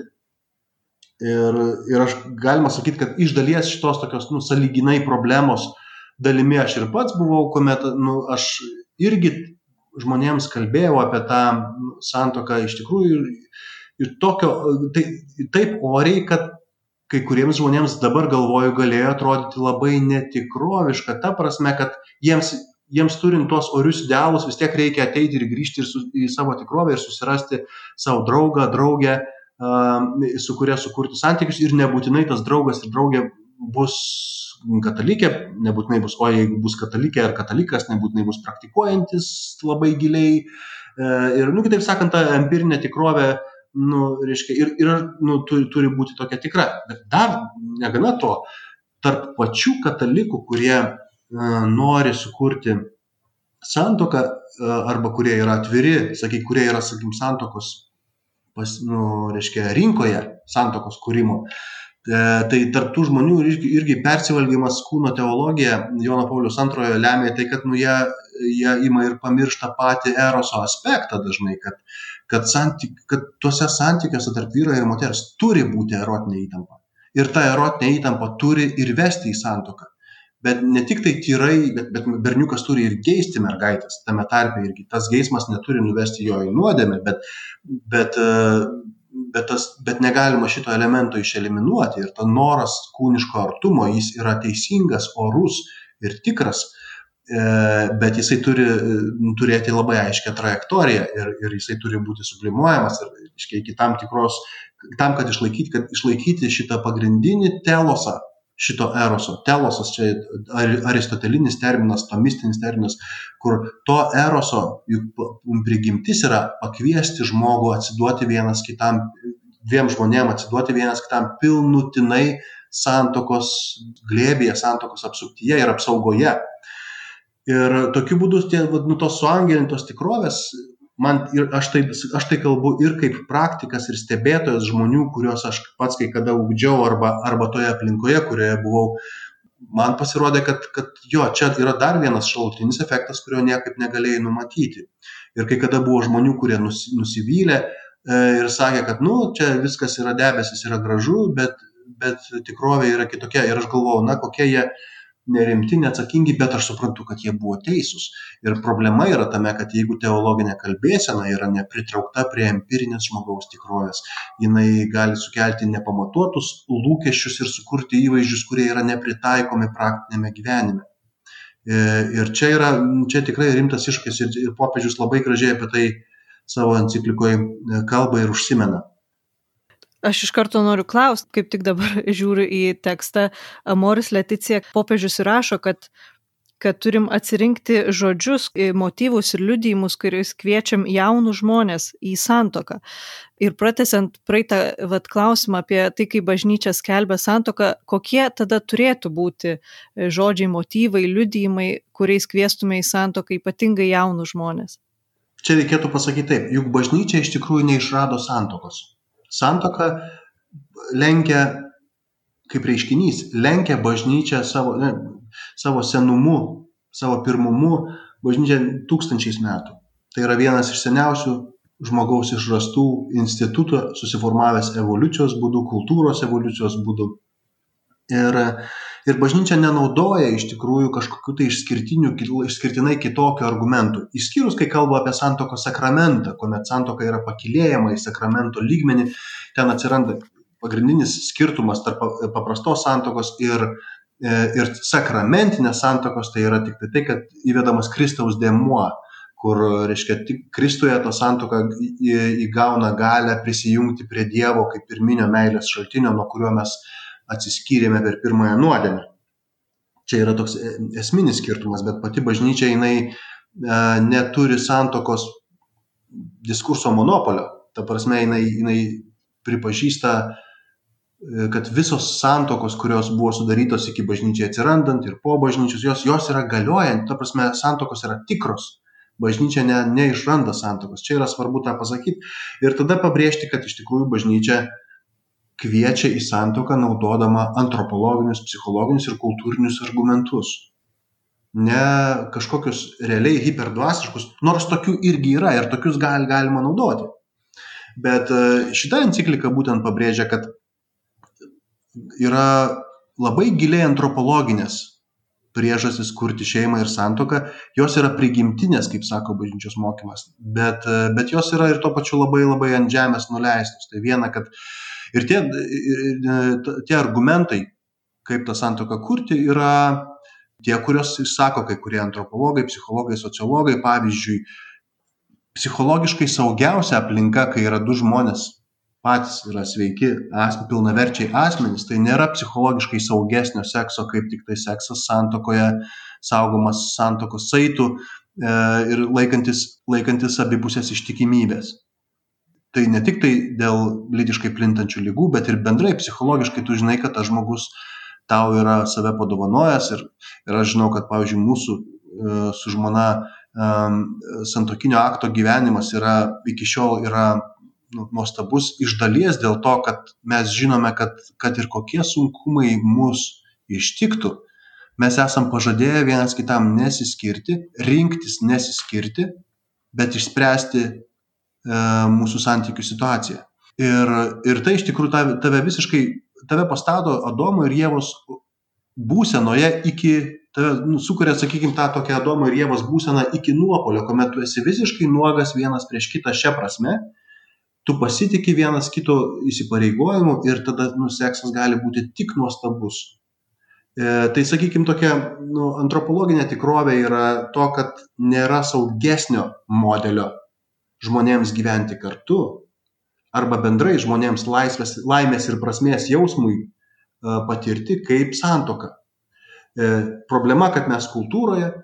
ir, ir aš galima sakyti, kad iš dalies šitos tokios, nu, saliginai problemos uh, dalimi aš ir pats buvau, kuomet nu, aš irgi žmonėms kalbėjau apie tą nu, santoką iš tikrųjų ir, ir tokio, tai, taip oriai, kad kai kuriems žmonėms dabar galvoju galėjo atrodyti labai netikroviška, ta prasme, kad jiems, jiems turint tuos orius idealus vis tiek reikia ateiti ir grįžti ir su, į savo tikrovę ir susirasti savo draugą, draugę, su kuria sukurti santykius ir nebūtinai tas draugas ir draugė bus katalikė, nebūtinai bus, o jeigu bus katalikė ar katalikas, nebūtinai bus praktikuojantis labai giliai. E, ir, nu, kitaip sakant, ta empirinė tikrovė, nu, reiškia, ir, ir nu, turi, turi būti tokia tikra. Bet dar negana to, tarp pačių katalikų, kurie uh, nori sukurti santoką uh, arba kurie yra atviri, sakyk, kurie yra, sakykim, santokos, pas, nu, reiškia, rinkoje santokos kūrimo, E, tai tarptų žmonių irgi, irgi persivalgymas kūno teologija Jono Paulius antrojo lemia tai, kad nu, jie, jie ima ir pamiršta patį eroso aspektą dažnai, kad, kad, santyk, kad tuose santykiuose tarp vyro ir moters turi būti erotinė įtampa. Ir ta erotinė įtampa turi ir vesti į santoką bet ne tik tai tyrai, bet, bet berniukas turi ir geisti mergaitės, tame tarpe irgi tas geismas neturi nuvesti jo į nuodėmę, bet, bet, bet, tas, bet negalima šito elemento išeliminuoti ir to noras kūniško artumo, jis yra teisingas, orus ir tikras, e, bet jisai turi turėti labai aiškę trajektoriją ir, ir jisai turi būti sublimuojamas ir, iškiai, iki tam tikros, tam, kad išlaikyti, kad išlaikyti šitą pagrindinį telosą, šito eroso. Telosas čia aristotelinis terminas, tomistinis terminas, kur to eroso juk prigimtis yra pakviesti žmogų atsiduoti vienas kitam, dviem žmonėm atsiduoti vienas kitam pilnutinai santokos glėbėje, santokos apsuptyje ir apsaugoje. Ir tokiu būdu tie, nu, tos suangelintos tikrovės man ir aš tai aš tai kalbu ir kaip praktikas ir stebėtojas žmonių kuriuos aš pats kai kada ugdžiau arba arba toje aplinkoje kurioje buvau. Man pasirodė kad kad jo čia yra dar vienas šalutinis efektas kurio niekaip negalėjai numatyti. Ir kai kada buvo žmonių kurie nusi nusivylė e, ir sakė kad nu čia viskas yra debesys yra gražu bet bet tikrovė yra kitokia. Ir aš galvojau na kokie jie nerimti, neatsakingi, bet aš suprantu, kad jie buvo teisūs. Ir problema yra tame, kad jeigu teologinė kalbėsena yra nepritraukta prie empirinės žmogaus tikrovės, jinai gali sukelti nepamatuotus lūkesčius ir sukurti įvaizdžius, kurie yra nepritaikomi praktinėme gyvenime. E, ir čia yra, čia tikrai rimtas iššūkis ir, ir popiežius labai gražiai apie tai savo enciklikoje kalba ir užsimena. Aš iš karto noriu klausti, kaip tik dabar žiūriu į tekstą Amoris Leticija, popiežius įrašo, kad kad turim atsirinkti žodžius, motyvus ir liudijimus, kuriais kviečiam jaunus žmonės į santoką. Ir pratesiant praeitą vat, klausimą apie tai, kaip bažnyčia skelbia santoką, kokie tada turėtų būti žodžiai, motyvai, liudijimai, kuriais kviestume į santoką ypatingai jaunus žmonės. Čia reikėtų pasakyti taip, juk bažnyčia iš tikrųjų neišrado santokos santuoka lenkia kaip reiškinys, lenkia bažnyčią savo, ne, savo senumu, savo pirmumu, bažnyčia tūkstančiais metų. Tai yra vienas iš seniausių žmogaus išrastų institutų, susiformavęs evoliucijos būdų, kultūros evoliucijos būdų. Ir ir bažnyčia nenaudoja iš tikrųjų kažkokių tai išskirtinių išskirtinai kitokių argumentų. Išskyrus kai kalba apie santuokos sakramentą kuomet santuoka yra pakylėjama į sakramento lygmenį ten atsiranda pagrindinis skirtumas tarp paprastos santuokos ir e, ir sakramentinės santuokos tai yra tiktai tai kad įvedamas kristaus dėmuo kur reiškia tik kristuje ta santuoka įgauna galią prisijungti prie dievo kaip pirminio meilės šaltinio nuo kurio mes atsiskyrėme per pirmąją nuodėmę. Čia yra toks e, esminis skirtumas, bet pati bažnyčia jinai e, neturi santokos diskurso monopolio. Ta prasme, jinai, jinai pripažįsta, e, kad visos santokos, kurios buvo sudarytos iki bažnyčiai atsirandant ir po bažnyčios, jos, jos yra galiojant, ta prasme, santokos yra tikros. Bažnyčia ne, neišranda santokos. Čia yra svarbu tą pasakyti. Ir tada pabrėžti, kad iš tikrųjų bažnyčia uh, kviečia į santuoką naudodama antropologinius, psichologinius ir kultūrinius argumentus. Ne kažkokius realiai hiperdvasiškus, nors tokių irgi yra ir tokius gal, galima naudoti. Bet e, šita enciklika būtent pabrėžia, kad yra labai giliai antropologinės priežastis kurti šeimą ir santoką, jos yra prigimtinės, kaip sako bažnyčios mokymas, bet, e, bet jos yra ir tuo pačiu labai labai ant žemės nuleistos. Tai viena, kad uh, Ir tie, tie argumentai, kaip tą santoką kurti, yra tie, kuriuos išsako kai kurie antropologai, psichologai, sociologai. Pavyzdžiui, psichologiškai saugiausia aplinka, kai yra du žmonės patys yra sveiki, as, pilnaverčiai asmenys, tai nėra psichologiškai saugesnio sekso, kaip tik tai seksas santokoje, saugomas santokos saitų e, ir laikantis, laikantis abipusės ištikimybės tai ne tik tai dėl lytiškai plintančių lygų, bet ir bendrai psichologiškai tu žinai, kad tas žmogus tau yra save padovanojęs ir, ir aš žinau, kad, pavyzdžiui, mūsų e, su žmona santokinio akto gyvenimas yra iki šiol yra nu, nuostabus iš dalies dėl to, kad mes žinome, kad, kad ir kokie sunkumai mus ištiktų, mes esam pažadėję vienas kitam nesiskirti, rinktis nesiskirti, bet išspręsti mūsų santykių situaciją. Ir, ir tai iš tikrųjų tave, tave visiškai, tave pastato Adomo ir Jėvos būsenoje iki, tave nu, sukuria, sakykime, tą tokią Adomo ir Jėvos būseną iki nuopolio, kuomet tu esi visiškai nuogas vienas prieš kitą šią prasme, tu pasitiki vienas kito įsipareigojimu ir tada nu, seksas gali būti tik nuostabus. E, tai sakykim tokia nu, antropologinė tikrovė yra to, kad nėra saugesnio modelio žmonėms gyventi kartu arba bendrai žmonėms laisvės, laimės ir prasmės jausmui e, patirti kaip santoka. E, problema, kad mes kultūroje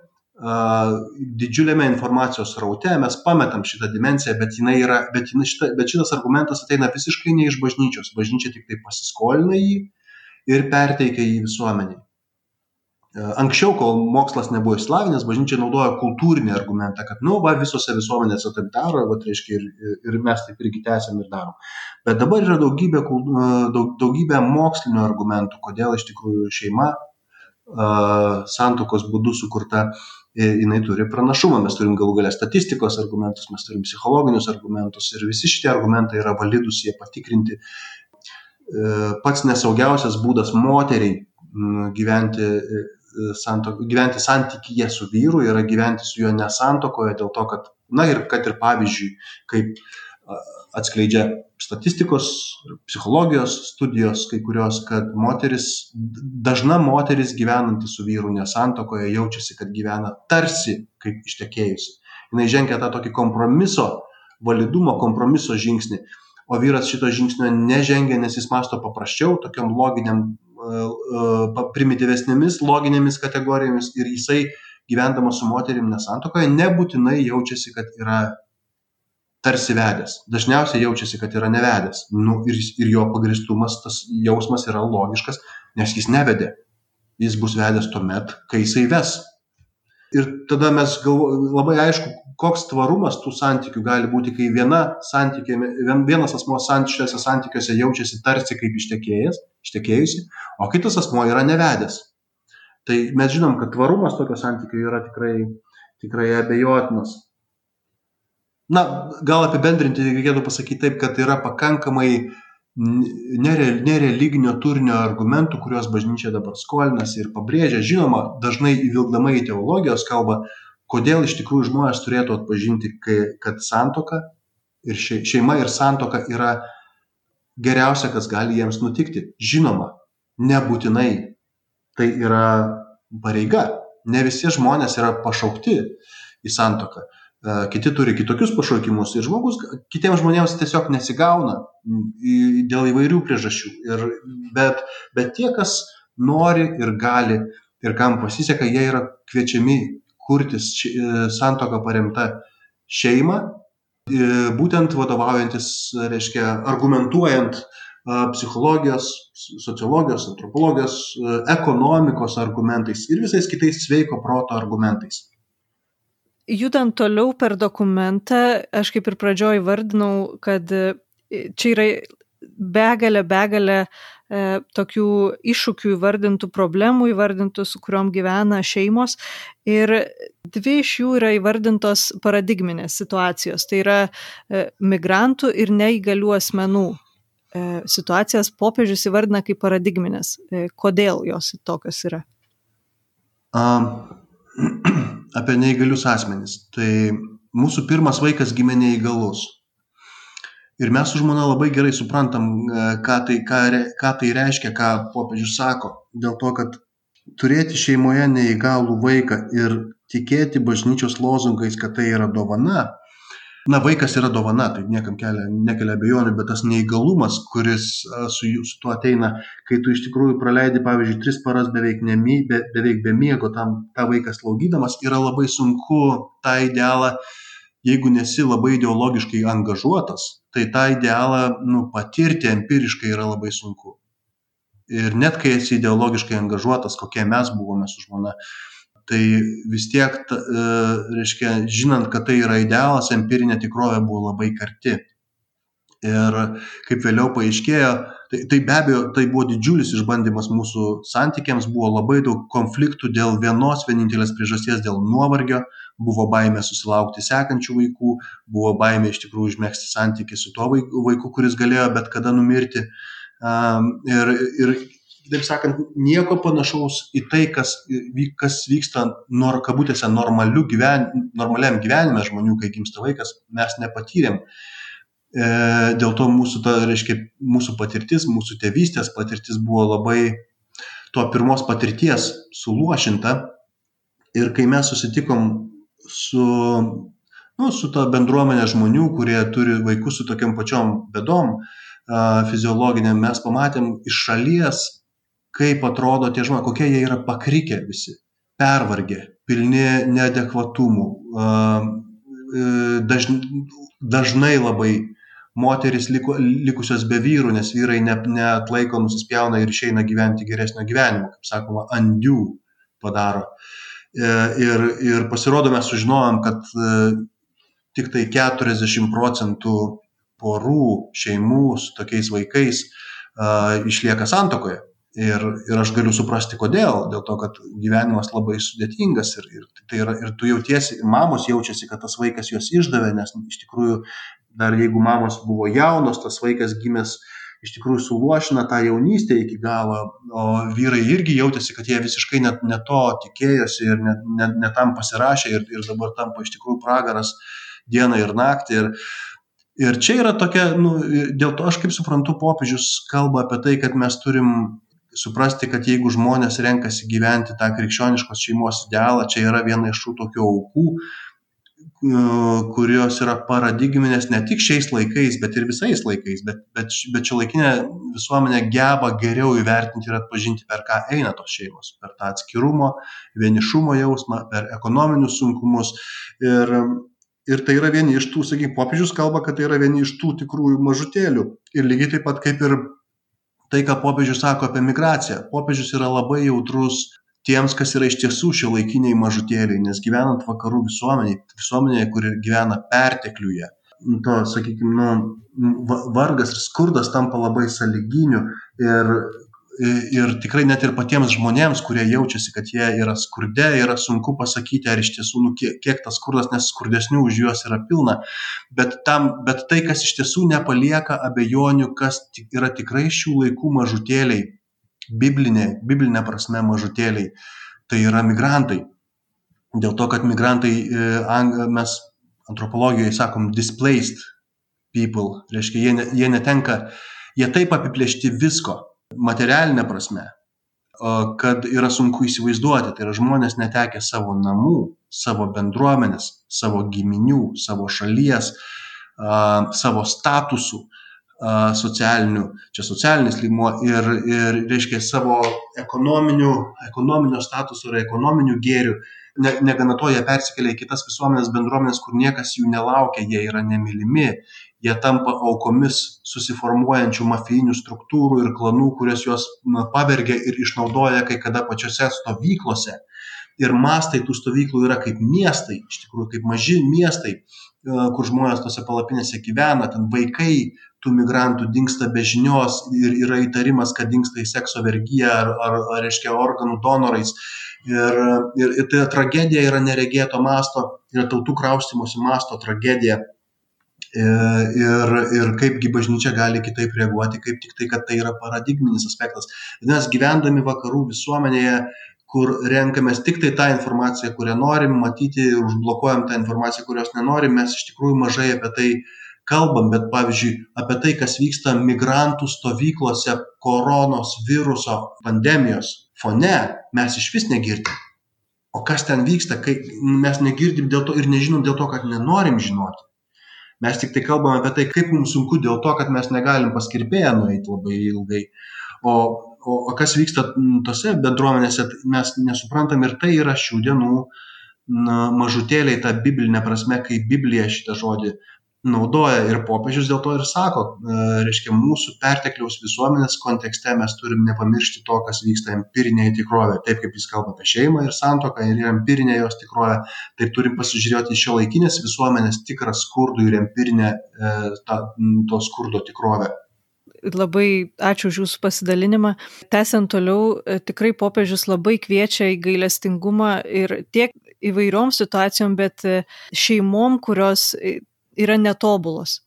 didžiuliame informacijos raute mes pametam šitą dimenciją, bet, yra, bet, šita, bet šitas argumentas ateina visiškai ne iš bažnyčios. Bažnyčia tik tai pasiskolina jį ir perteikia jį visuomeniai. E, anksčiau, kol mokslas nebuvo išslavinęs, bažnyčia naudojo kultūrinį argumentą, kad, nu, va, visose visuomenėse taip daro, va, tai reiškia, ir, ir mes taip irgi tęsiam ir darom. Bet dabar yra daugybė, e, daug, daugybė mokslinių argumentų, kodėl iš tikrųjų šeima uh, santokos būdu sukurta, jinai turi pranašumą. Mes turim galų galę statistikos argumentus, mes turim psichologinius argumentus ir visi šitie argumentai yra validus, jie patikrinti pats nesaugiausias būdas moteriai gyventi, santok, gyventi santykyje su vyru yra gyventi su juo nesantokoje dėl to, kad, na ir kad ir pavyzdžiui, kaip atskleidžia statistikos, psichologijos studijos, kai kurios, kad moteris, dažna moteris gyvenanti su vyru nesantokoje jaučiasi, kad gyvena tarsi kaip ištekėjusi. Jis žengia tą tokį kompromiso, validumo kompromiso žingsnį o vyras šito žingsnio nežengia, nes jis masto paprasčiau, tokiam loginiam, e, e, primityvesnėmis loginėmis kategorijomis ir jisai gyvendamas su moterim nesantokoje nebūtinai jaučiasi, kad yra tarsi vedęs. Dažniausiai jaučiasi, kad yra nevedęs. Nu, ir, ir jo pagristumas, tas jausmas yra logiškas, nes jis nevedė. Jis bus vedęs tuomet, kai jisai ves ir tada mes galvo labai aišku koks tvarumas tų santykių gali būti kai viena vien vienas asmuo san šiuose santykiuose jaučiasi tarsi kaip ištekėjęs ištekėjusi o kitas asmuo yra nevedęs. Tai mes žinom kad tvarumas tokio santykio yra tikrai tikrai abejotinas. Na gal apibendrinti reikėtų pasakyt taip kad yra pakankamai nere nereliginio turinio argumentų, kuriuos bažnyčia dabar skolinasi ir pabrėžia. Žinoma, dažnai įvilkdama į teologijos kalbą, kodėl iš tikrųjų žmonės turėtų atpažinti, kad santoka ir šeima ir santoka yra geriausia, kas gali jiems nutikti. Žinoma, nebūtinai tai yra pareiga. Ne visi žmonės yra pašaukti į santoką. E, kiti turi kitokius pašaukimus ir žmogus, kitiems žmonėms tiesiog nesigauna dėl įvairių priežasčių. Ir, bet, bet tie, kas nori ir gali ir kam pasiseka, jie yra kviečiami kurtis e, santoką paremta šeimą, e, būtent vadovaujantis, reiškia, argumentuojant psichologijos, sociologijos, antropologijos, ekonomikos argumentais ir visais kitais sveiko proto argumentais judant toliau per dokumentą, aš kaip ir pradžioj vardinau, kad e, čia yra begalė, begalė e, tokių iššūkių įvardintų, problemų įvardintų, su kuriuom gyvena šeimos. Ir dvi iš jų yra įvardintos paradigminės situacijos. Tai yra e, migrantų ir neįgalių asmenų e, situacijas popiežius įvardina kaip paradigminės. E, kodėl jos tokios yra? Um, apie neįgalius asmenis. Tai mūsų pirmas vaikas gimė neįgalus. Ir mes su žmona labai gerai suprantam, e, ką tai, ką, ką tai reiškia, ką popiežius sako. Dėl to, kad turėti šeimoje neįgalų vaiką ir tikėti bažnyčios lozungais, kad tai yra dovana, na vaikas yra dovana tai niekam kelia nekelia abejonių bet tas neįgalumas kuris su su tuo ateina kai tu iš tikrųjų praleidi pavyzdžiui tris paras beveik nemi be beveik be miego tam tą vaiką slaugydamas yra labai sunku tą idealą jeigu nesi labai ideologiškai angažuotas tai tą idealą nu patirti empiriškai yra labai sunku. Ir net kai esi ideologiškai angažuotas kokie mes buvome su žmona tai vis tiek, ta, e, reiškia, žinant, kad tai yra idealas, empirinė tikrovė buvo labai karti. Ir kaip vėliau paaiškėjo, tai, tai be abejo, tai buvo didžiulis išbandymas mūsų santykiams, buvo labai daug konfliktų dėl vienos vienintelės priežasties, dėl nuovargio, buvo baimė susilaukti sekančių vaikų, buvo baimė iš tikrųjų užmėgsti santykių su tuo vaiku, kuris galėjo bet kada numirti. Ir, ir taip sakant, nieko panašaus į tai, kas, kas vyksta nor, kabutėse gyven, normaliam gyvenime žmonių, kai gimsta vaikas, mes nepatyrėm. E, dėl to mūsų, ta, reiškia, mūsų patirtis, mūsų tėvystės patirtis buvo labai to pirmos patirties suluošinta. Ir kai mes susitikom su, nu, su ta bendruomenė žmonių, kurie turi vaikus su tokiam pačiom bedom, fiziologinėm, mes pamatėm iš šalies kaip atrodo tie žmonės, kokie jie yra pakrikę visi, pervargę, pilni neadekvatumų, e, dažn, dažnai labai moteris liko, likusios be vyrų, nes vyrai ne, neatlaiko, nusispjauna ir išeina gyventi geresnio gyvenimo, kaip sakoma, andių padaro. E, ir, ir pasirodo, mes sužinojom, kad e, tik tai 40 procentų porų, šeimų su tokiais vaikais išlieka santokoje ir ir aš galiu suprasti kodėl. Dėl to kad gyvenimas labai sudėtingas ir ir tai yra ir tu jautiesi mamos jaučiasi kad tas vaikas juos išdavė nes iš tikrųjų dar jeigu mamos buvo jaunos tas vaikas gimęs iš tikrųjų suluošina tą jaunystę iki galo o vyrai irgi jautėsi kad jie visiškai ne ne to tikėjosi ir ne ne ne tam pasirašė ir ir dabar tampa iš tikrųjų pragaras dieną ir naktį. Ir ir čia yra tokia nu dėl to aš kaip suprantu popiežius kalba apie tai kad mes turim suprasti kad jeigu žmonės renkasi gyventi tą krikščioniškos šeimos idealą čia yra viena iš tų tokių aukų e, kurios yra paradigminės ne tik šiais laikais bet ir visais laikais. Bet bet bet šiuolaikinė visuomenė geba geriau įvertinti ir atpažinti per ką eina tos šeimos. Per tą atskirumo vienišumo jausmą per ekonominius sunkumus. Ir ir tai yra vieni iš tų sakykim popiežius kalba kad tai yra vieni iš tų tikrųjų mažutėlių. Ir lygiai taip pat kaip ir tai ką popiežius sako apie migraciją. Popiežius yra labai jautrus tiems kas yra iš tiesų šiuolaikiniai mažutėliai nes gyvenant vakarų visuomenėj visuomenėje kuri gyvena pertekliuje to sakykim nu va vargas ir skurdas tampa labai sąlyginiu ir ir tikrai net ir patiems žmonėms, kurie jaučiasi, kad jie yra skurde, yra sunku pasakyti, ar iš tiesų, nu, kiek, kiek tas skurdas, nes skurdesnių už juos yra pilna. Bet, tam, bet tai, kas iš tiesų nepalieka abejonių, kas yra tikrai šių laikų mažutėliai, biblinė, biblinė prasme mažutėliai, tai yra migrantai. Dėl to, kad migrantai, e, mes antropologijoje sakom displaced people, reiškia, jie, jie netenka, jie taip apiplėšti visko, materialine prasme, kad yra sunku įsivaizduoti. Tai yra žmonės netekę savo namų, savo bendruomenės, savo giminių, savo šalies, savo statusų socialinių, čia socialinis lygmuo ir, ir reiškia savo ekonominio statuso ir ekonominių gėrių. Ne, negana to, jie persikelia į kitas visuomenės bendruomenės, kur niekas jų nelaukia, jie yra nemylimi, jie tampa aukomis susiformuojančių mafijinių struktūrų ir klanų, kurias juos pavergia ir išnaudoja kai kada pačiose stovyklose. Ir mastai tų stovyklų yra kaip miestai, iš tikrųjų kaip maži miestai, e, kur žmonės tose palapinėse gyvena, ten vaikai tų migrantų dinksta be žinios ir yra įtarimas, kad dinksta į sekso vergyją ar, ar, ar reiškia, organų donorais. Ir, ir, ir tai tragedija yra neregėto masto, yra tautų kraustimosi masto tragedija ir, ir kaipgi bažnyčia gali kitaip reaguoti, kaip tik tai, kad tai yra paradigminis aspektas. Mes gyvendami vakarų visuomenėje, kur renkamės tik tai tą informaciją, kurią norim matyti ir užblokuojam tą informaciją, kurios nenorim, mes iš tikrųjų mažai apie tai kalbam, bet pavyzdžiui, apie tai, kas vyksta migrantų stovyklose koronos viruso pandemijos fone, mes iš vis negirdim. O kas ten vyksta, kai mes negirdim dėl to ir nežinom dėl to, kad nenorim žinoti mes tiktai kalbam apie tai kaip mums sunku dėl to kad mes negalim pas kirpėją nueit labai ilgai. O o o kas vyksta tose bendruomenėse mes nesuprantam ir tai yra šių dienų na mažutėliai ta bibline prasme kaip biblija šitą žodį naudoja ir popiežius dėl to ir sako, e, reiškia, mūsų pertekliaus visuomenės kontekste mes turim nepamiršti to, kas vyksta empirinėje tikrovėje. Taip kaip jis kalba apie šeimą ir santoką ir empirinė jos tikrovė, taip turim pasižiūrėti į šio laikinės visuomenės tikrą skurdų ir empirinę e, ta, to skurdo tikrovę. Labai ačiū už Jūsų pasidalinimą. Tęsiant toliau, e, tikrai popiežius labai kviečia į gailestingumą ir tiek įvairiom situacijom, bet šeimom, kurios yra netobulos.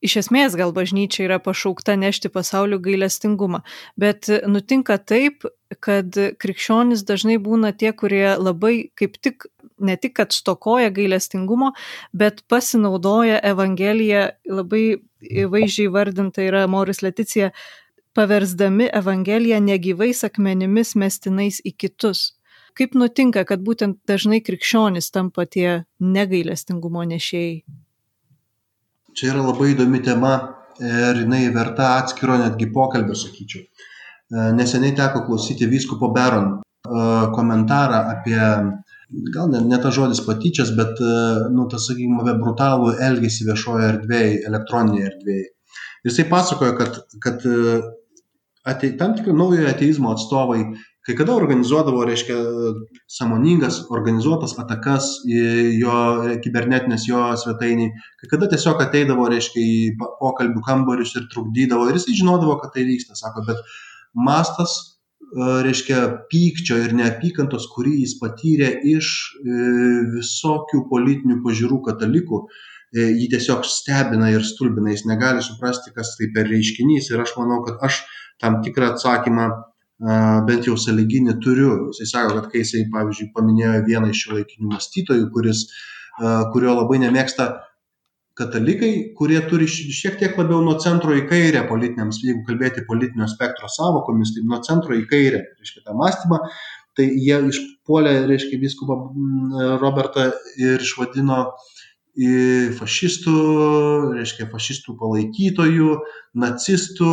Iš esmės gal bažnyčia yra pašaukta nešti pasaulio gailestingumą, bet nutinka taip, kad krikščionys dažnai būna tie, kurie labai kaip tik, ne tik, kad stokoja gailestingumo, bet pasinaudoja Evangeliją, labai vaizdžiai vardinta yra Moris Leticija, paversdami Evangeliją negyvais akmenimis mestinais į kitus. Kaip nutinka, kad būtent dažnai krikščionys tampa tie negailestingumo nešėjai? Čia yra labai įdomi tema ir jinai verta atskiro netgi pokalbio, sakyčiau. E, neseniai teko klausyti vyskupo Beron e, komentarą apie, gal ne, ne ta žodis patyčias, bet, e, nu, tas, sakykime, apie brutalų elgesį viešoje erdvėje, elektroninėje erdvėje. Jisai pasakojo, kad, kad atei, tam tikri naujojo ateizmo atstovai kai kada organizuodavo, reiškia, samoningas, organizuotas atakas jo kibernetinės jo svetainį, kai kada tiesiog ateidavo, reiškia, į pokalbių kambarius ir trukdydavo ir jisai žinodavo, kad tai vyksta, sako, bet mastas, e, reiškia, pykčio ir neapykantos, kurį jis patyrė iš e, visokių politinių pažiūrų katalikų, e, jį tiesiog stebina ir stulbina, jis negali suprasti, kas tai per reiškinys ir aš manau, kad aš tam tikrą atsakymą bent jau sąlyginį turiu. Jisai sako, kad kai jisai, pavyzdžiui, paminėjo vieną iš šio laikinių mąstytojų, kuris, kurio labai nemėgsta katalikai, kurie turi šiek tiek labiau nuo centro į kairę politiniams, jeigu kalbėti politinio spektro savokomis, tai nuo centro į kairę, reiškia tą mąstymą, tai jie išpuolė, reiškia, viskupą Robertą ir išvadino uh, fašistų, reiškia fašistų palaikytojų, nacistų,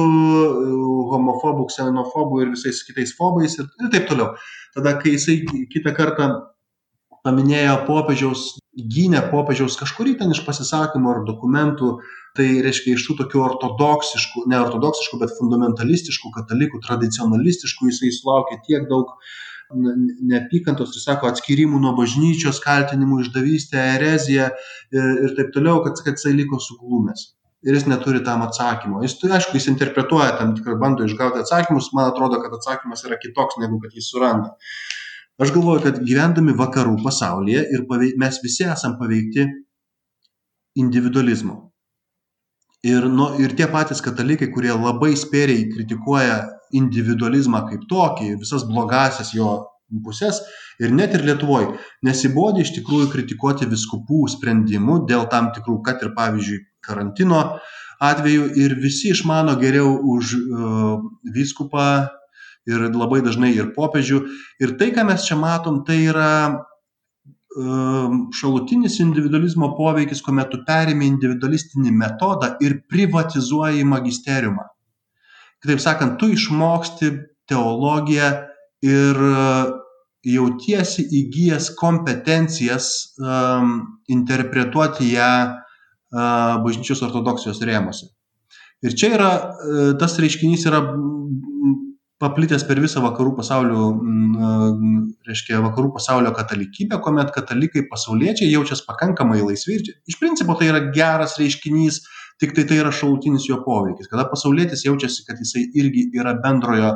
homofobų, ksenofobų ir visais kitais fobais ir, ir taip toliau. Tada, kai jisai kitą kartą paminėjo popiežiaus, gynė popiežiaus kažkurį ten iš pasisakymų ar dokumentų, tai reiškia iš tų tokių ortodoksiškų, ne ortodoksiškų, bet fundamentalistiškų katalikų, tradicionalistiškų, jisai sulaukė tiek daug uh, neapykantos, tai sako, atskirimų nuo bažnyčios, kaltinimų išdavystę, ereziją ir, ir taip toliau, kad, kad jisai liko suglumęs. Ir jis neturi tam atsakymo. Jis, aišku, jis interpretuoja tam tikrą, bando išgauti atsakymus, man atrodo, kad atsakymas yra kitoks, negu kad jis suranda. Aš galvoju, kad gyvendami vakarų pasaulyje ir paveik, mes visi esam paveikti individualizmo. Ir, nu, ir tie patys katalikai, kurie labai spėriai kritikuoja individualizmą kaip tokį, visas blogasias jo pusės ir net ir Lietuvoje nesibodė iš tikrųjų kritikuoti viskupų sprendimų dėl tam tikrų, kad ir pavyzdžiui, karantino atveju ir visi išmano geriau už uh, viskupą ir labai dažnai ir popiežių. Ir tai, ką mes čia matom, tai yra uh, šalutinis individualizmo poveikis, kuomet tu perimi individualistinį metodą ir privatizuoji magisteriumą kitaip sakant, tu išmoksti teologiją ir e, jautiesi įgyjęs kompetencijas um, interpretuoti ją uh, bažnyčios ortodoksijos rėmose. Ir čia yra, uh, tas reiškinys yra paplitęs per visą vakarų pasaulio, reiškia, vakarų pasaulio katalikybę, kuomet katalikai pasauliečiai jaučiasi pakankamai laisvi. Ir iš principo tai yra geras reiškinys, tiktai tai yra šalutinis jo poveikis. Kada pasaulietis jaučiasi kad jisai irgi yra bendrojo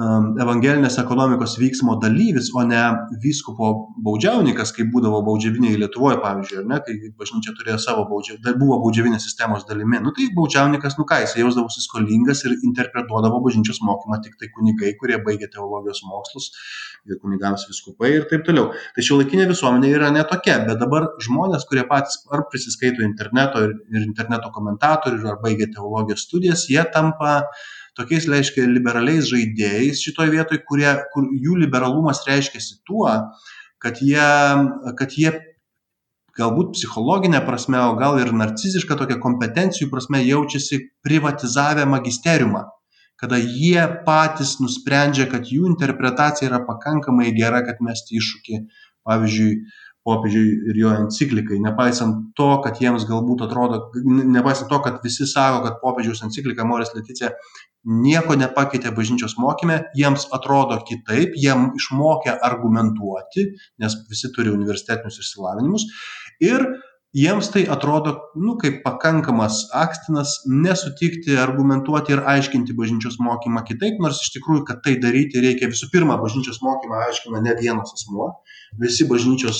evangelinės ekonomikos vyksmo dalyvis, o ne vyskupo baudžiauninkas, kaip būdavo baudžiaviniai Lietuvoje, pavyzdžiui, ne, kai bažnyčia turėjo savo baudžiavinę, buvo baudžiavinės sistemos dalimi. Nu tai baudžiauninkas, nu ką, jis jausdavosi skolingas ir interpretuodavo bažnyčios mokymą tik tai kunigai, kurie baigė teologijos mokslus, kunigams viskupai ir taip toliau. Tai šio laikinė visuomenė yra netokia, bet dabar žmonės, kurie patys ar prisiskaito interneto ir, ir interneto komentatorių, ar baigė teologijos studijas, jie tampa tokiais, reiškia, liberaliais žaidėjais šitoje vietoje, kurie, kur jų liberalumas reiškiasi tuo, kad jie, kad jie galbūt psichologinė prasme, o gal ir narciziška tokia kompetencijų prasme jaučiasi privatizavę magisteriumą. Kada jie patys nusprendžia, kad jų interpretacija yra pakankamai gera, kad mesti iššūkį, pavyzdžiui, popiežiui ir jo enciklikai, nepaisant to, kad jiems galbūt atrodo, nepaisant to, kad visi sako, kad popiežiaus enciklika Morės Leticija nieko nepakeitė bažnyčios mokymė, jiems atrodo kitaip, jiem išmokė argumentuoti, nes visi turi universitetinius išsilavinimus. Ir jiems tai atrodo nu kaip pakankamas akstinas nesutikti argumentuoti ir aiškinti bažnyčios mokymą kitaip nors iš tikrųjų kad tai daryti reikia visų pirma bažnyčios mokymą aiškina ne vienas asmuo. Visi bažnyčios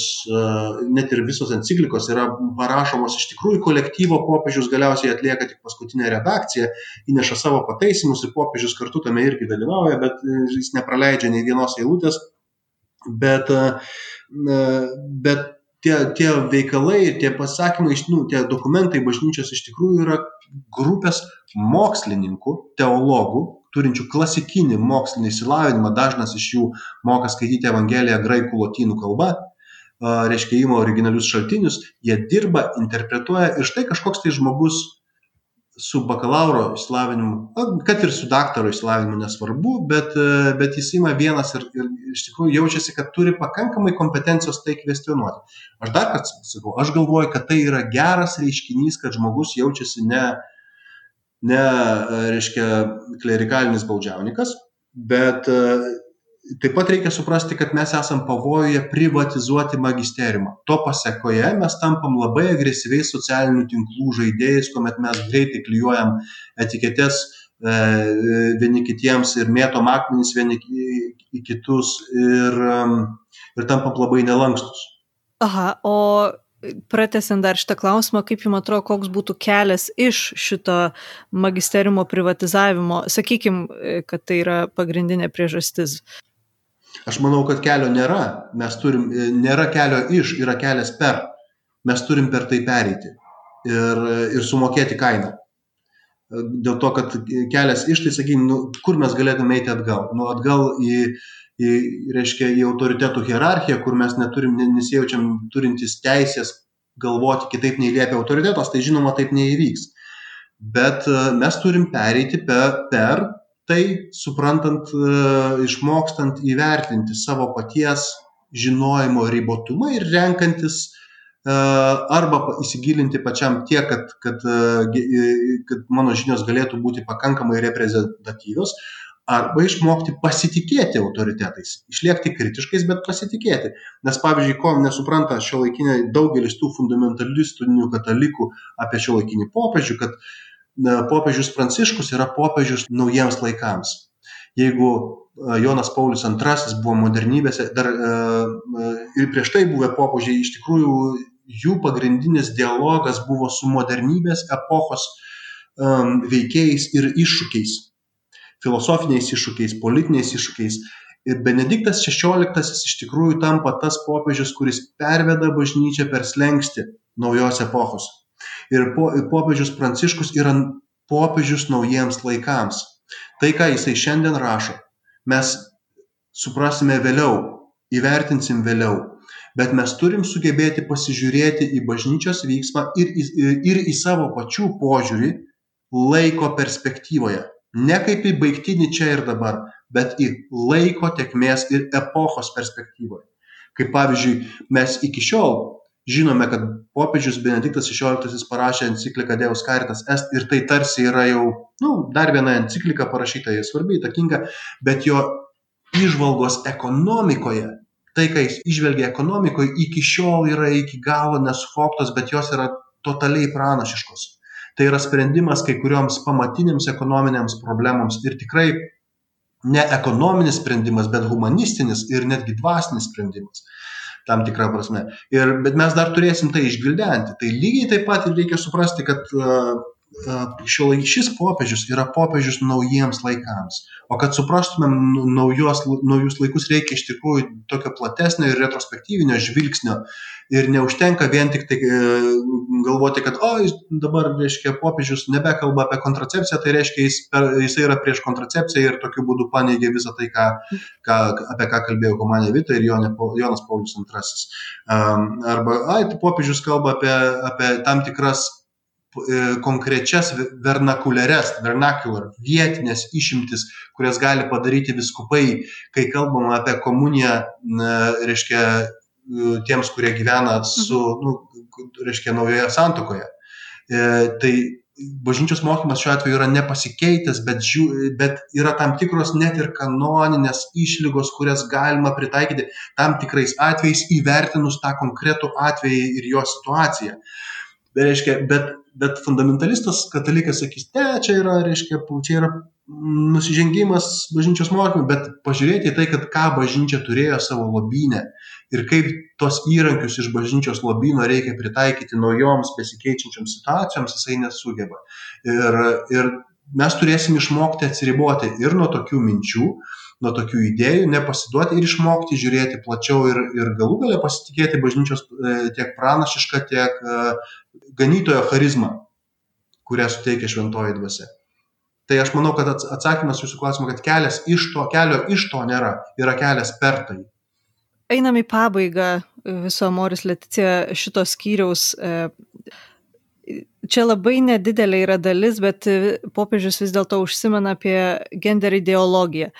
net ir visos enciklikos yra parašomos iš tikrųjų kolektyvo popiežius galiausiai atlieka tik paskutinę redakciją įneša savo pataisymus ir popiežius kartu tame irgi dalyvauja bet jis nepraleidžia nei vienos eilutės. Bet bet tie tie veikalai ir tie pasakymai nu tie dokumentai bažnyčios iš tikrųjų yra grupės mokslininkų teologų turinčių klasikinį mokslinį išsilavinimą. Dažnas iš jų moka skaityti evangeliją graikų lotynų kalba reiškia ima originalius šaltinius jie dirba interpretuoja ir štai kažkoks tai žmogus su bakalauro išsilavinimu, kad ir su daktaro išsilavinimu nesvarbu, bet, e, bet jis ima vienas ir, ir iš tikrųjų jaučiasi, kad turi pakankamai kompetencijos tai kvestionuoti. Aš dar kartą sakau, aš galvoju, kad tai yra geras reiškinys, kad žmogus jaučiasi ne, ne e, reiškia, klerikalinis baudžiaunikas, bet e, taip pat reikia suprasti, kad mes esam pavojuje privatizuoti magisteriumą. To pasiekoje mes tampam labai agresyviais socialinių tinklų žaidėjais, kuomet mes greitai klyjuojam etiketės e, vieni kitiems ir mėtom akmenys vieni į kitus ir, ir tampam labai nelankstus. Aha, o Pratesiant dar šitą klausimą, kaip jums atrodo, koks būtų kelias iš šito magisteriumo privatizavimo, sakykim, kad tai yra pagrindinė priežastis. Aš manau, kad kelio nėra. Mes turim, e, nėra kelio iš, yra kelias per. Mes turim per tai pereiti ir, ir sumokėti kainą. E, dėl to, kad kelias iš, tai sakykime, nu, kur mes galėtume eiti atgal? Nu, atgal į, į, reiškia, į autoritetų hierarchiją, kur mes neturim, nesijaučiam turintys teisės galvoti kitaip nei liepia autoritetas, tai žinoma taip neįvyks. Bet e, mes turim pereiti per, per tai suprantant, e, išmokstant įvertinti savo paties žinojimo ribotumą ir renkantis e, arba įsigilinti pačiam tiek, kad, kad, e, kad mano žinios galėtų būti pakankamai reprezentatyvios, arba išmokti pasitikėti autoritetais, išliekti kritiškais, bet pasitikėti. Nes pavyzdžiui, ko nesupranta šio laikinė daugelis tų fundamentalistinių katalikų apie šio laikinį popiežių, kad uh, popiežius Pranciškus yra popiežius naujiems laikams. Jeigu e, Jonas Paulius II buvo modernybėse, dar e, e, ir prieš tai buvę popiežiai, iš tikrųjų jų pagrindinis dialogas buvo su modernybės epochos veikėjais ir iššūkiais. Filosofiniais iššūkiais, politiniais iššūkiais. Ir Benediktas XVI iš tikrųjų tampa tas popiežius, kuris perveda bažnyčią per slengsti naujos epochos ir po, popiežius Pranciškus yra popiežius naujiems laikams. Tai, ką jisai šiandien rašo, mes suprasime vėliau, įvertinsim vėliau, bet mes turim sugebėti pasižiūrėti į bažnyčios vyksmą ir, ir, ir į savo pačių požiūrį laiko perspektyvoje. Ne kaip į baigtinį čia ir dabar, bet į laiko tekmės ir epochos perspektyvoje. Kaip pavyzdžiui, mes iki šiol žinome kad popiežius benediktas šešioliktasis parašė encikliką deus caritas est ir tai tarsi yra jau nu dar viena enciklika parašyta ji svarbi įtakinga bet jo įžvalgos ekonomikoje tai ką jis įžvelgia ekonomikoj iki šiol yra iki galo nesuvoktos bet jos yra totaliai pranašiškos. Tai yra sprendimas kai kurioms pamatinėms ekonominėms problemoms ir tikrai ne ekonominis sprendimas bet humanistinis ir netgi dvasinis sprendimas tam tikra prasme. Ir, bet mes dar turėsim tai išgvildenti. Tai lygiai taip pat reikia suprasti, kad uh, šio šis popiežius yra popiežius naujiems laikams. O kad suprastumėm naujos, naujus laikus, reikia iš tikrųjų tokio platesnio ir retrospektyvinio žvilgsnio. Ir neužtenka vien tik tai e, galvoti, kad, o, jis dabar, reiškia, popiežius nebekalba apie kontracepciją, tai reiškia, jis, per, jis yra prieš kontracepciją ir tokiu būdu paneigia visą tai, ką, ką, apie ką kalbėjo Komanė Vita ir Jonė, Jonas Paulius II. Arba, ai, tai popiežius kalba apie, apie tam tikras konkrečias vernakuliarias, vernacular, vietinės išimtis, kurias gali padaryti viskupai, kai kalbama apie komuniją, reiškia, tiems, kurie gyvena su, mhm. nu, reiškia, naujoje santokoje. E, tai bažnyčios mokymas šiuo atveju yra nepasikeitęs, bet, žiū, bet yra tam tikros net ir kanoninės išlygos, kurias galima pritaikyti tam tikrais atvejais įvertinus tą konkretų atvejį ir jo situaciją. Bet, reiškia, bet, bet fundamentalistas katalikas sakys, ne, čia yra, reiškia, čia yra nusižengimas bažnyčios mokymui, bet pažiūrėti į tai, kad ką bažnyčia turėjo savo lobynę ir kaip tos įrankius iš bažnyčios lobyno reikia pritaikyti naujoms besikeičiančioms situacijoms, jisai nesugeba. Ir, ir mes turėsim išmokti atsiriboti ir nuo tokių minčių, nuo tokių idėjų, nepasiduoti ir išmokti žiūrėti plačiau ir, ir galų galę pasitikėti bažnyčios e, tiek pranašišką, tiek e, ganytojo charizmą, kurią suteikia šventoji dvasia. Tai aš manau, kad atsakymas jūsų klausimą, kad kelias iš to, kelio iš to nėra, yra kelias per tai. Einam į pabaigą viso Moris Leticija šito skyriaus. E, čia labai nedidelė yra dalis, bet popiežius vis dėlto užsimena apie gender ideologiją.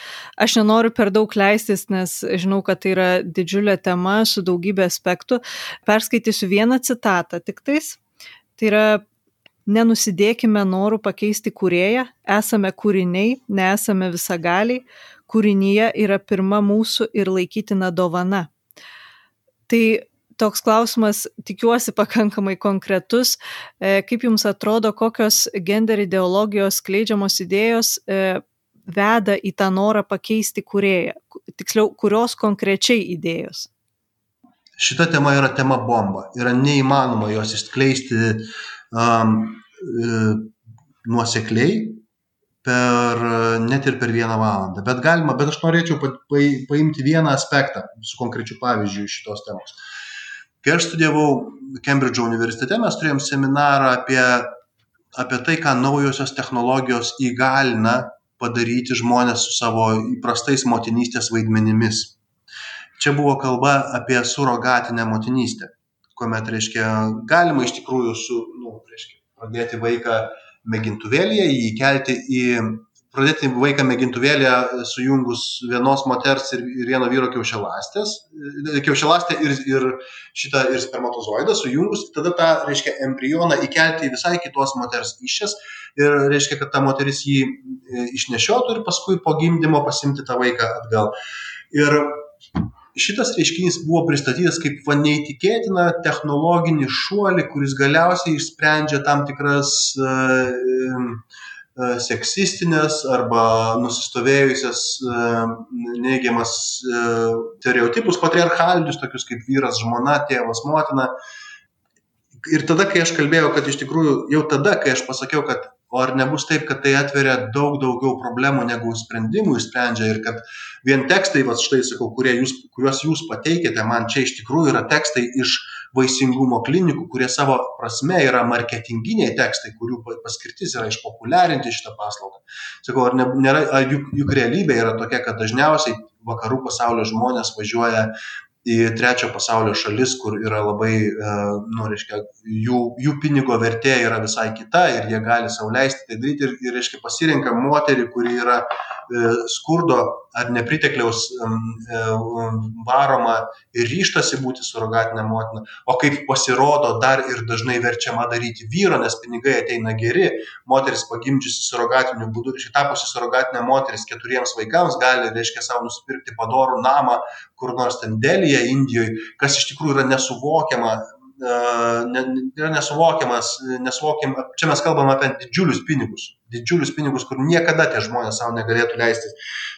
Aš nenoriu per daug leistis, nes žinau, kad tai yra didžiulė tema su daugybė aspektų. Perskaitysiu vieną citatą tik tais. Tai yra Nenusidėkime norų pakeisti kurėją, esame kūriniai, nesame visagaliai, kūrinyje yra pirma mūsų ir laikytina dovana. Tai toks klausimas, tikiuosi, pakankamai konkretus. E, kaip Jums atrodo, kokios gender ideologijos skleidžiamos idėjos e, veda į tą norą pakeisti kurėją? Tiksliau, kurios konkrečiai idėjos? Šita tema yra tema bomba. Yra neįmanoma jos išskleisti um, nuosekliai per net ir per vieną valandą. Bet galima, bet aš norėčiau pa, pa, paimti vieną aspektą su konkrečiu pavyzdžiu šitos temos. Kai aš studijavau Kembridžo universitete, mes turėjom seminarą apie, apie tai, ką naujosios technologijos įgalina padaryti žmonės su savo įprastais motinystės vaidmenimis. Čia buvo kalba apie surogatinę motinystę, kuomet, reiškia, galima iš tikrųjų su, nu, reiškia, pradėti vaiką mėgintuvėlėje, jį įkelti į pradėti vaiką mėgintuvėlėje sujungus vienos moters ir, vieno vyro kiaušialastės, kiaušialastę ir, ir šitą ir spermatozoidą sujungus, tada tą, reiškia, embrioną įkelti į visai kitos moters išės ir reiškia, kad ta moteris jį e, išnešiotų ir paskui po gimdymo pasimti tą vaiką atgal. Ir šitas reiškinys buvo pristatytas kaip va neįtikėtiną technologinį šuolį, kuris galiausiai išsprendžia tam tikras uh, seksistinės arba nusistovėjusias uh, neigiamas stereotipus, patriarchalinius, tokius kaip vyras, žmona, tėvas, motina. Ir tada, kai aš kalbėjau, kad iš tikrųjų jau tada, kai aš pasakiau, kad o ar nebus taip kad tai atveria daug daugiau problemų negu sprendimų išsprendžia ir kad vien tekstai vat štai sakau jūs kuriuos jūs pateikiate man čia iš tikrųjų yra tekstai iš vaisingumo klinikų kurie savo prasme yra marketinginiai tekstai kurių paskirtis yra išpopuliarinti šitą paslaugą. Sakau ar ne nėra ar juk juk realybė yra tokia kad dažniausiai vakarų pasaulio žmonės važiuoja į trečio pasaulio šalis, kur yra labai, e, nu, reiškia, jų, jų pinigo vertė yra visai kita ir jie gali sauliaisti tai daryti ir, ir reiškia, pasirenka moterį, kuri yra e, skurdo ar nepritekliaus e, varoma ir ryštasi būti surogatinė motina, o kaip pasirodo dar ir dažnai verčiama daryti vyro, nes pinigai ateina geri, moteris pagimdžiusi surogatiniu būdu, reiškia, tapusi surogatinė moteris keturiems vaikams gali, reiškia, savo nusipirkti padorų namą, kur nors ten Delyje, Indijoje, kas iš tikrųjų yra nesuvokiama, e, ne, yra nesuvokiamas, nesuvokiam, čia mes kalbam apie didžiulius pinigus, didžiulius pinigus, kur niekada tie žmonės savo negalėtų leisti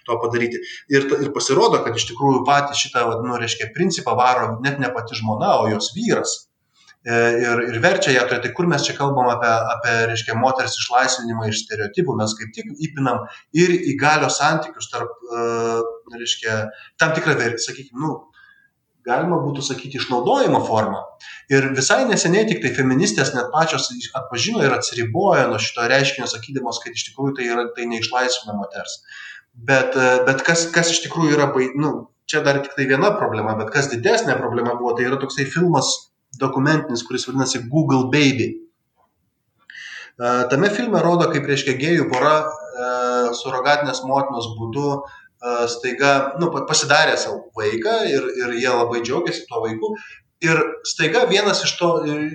to padaryti. Ir, ir pasirodo, kad iš tikrųjų patį šitą, nu, reiškia, principą varo net ne pati žmona, o jos vyras. E, ir, ir verčia ją turėti, kur mes čia kalbam apie, apie reiškia, moters išlaisvinimą iš stereotipų, mes kaip tik įpinam ir į galios santykius tarp, uh, reiškia, tam tikrą, sakykime, nu, galima būtų sakyti, išnaudojimo formą. Ir visai neseniai tik tai feministės net pačios atpažino ir atsiribojo nuo šito reiškinio, sakydamos, kad iš tikrųjų tai, yra, tai neišlaisvina moters. Bet, e, bet kas, kas iš tikrųjų yra, nu, čia dar tik tai viena problema, bet kas didesnė problema buvo, tai yra toksai filmas dokumentinis, kuris vadinasi Google Baby. E, tame filme rodo, kaip reiškia gėjų pora e, surogatinės motinos būdu staiga nu, pasidarė savo vaiką ir, ir jie labai džiaugiasi tuo vaiku. Ir staiga vienas iš, to,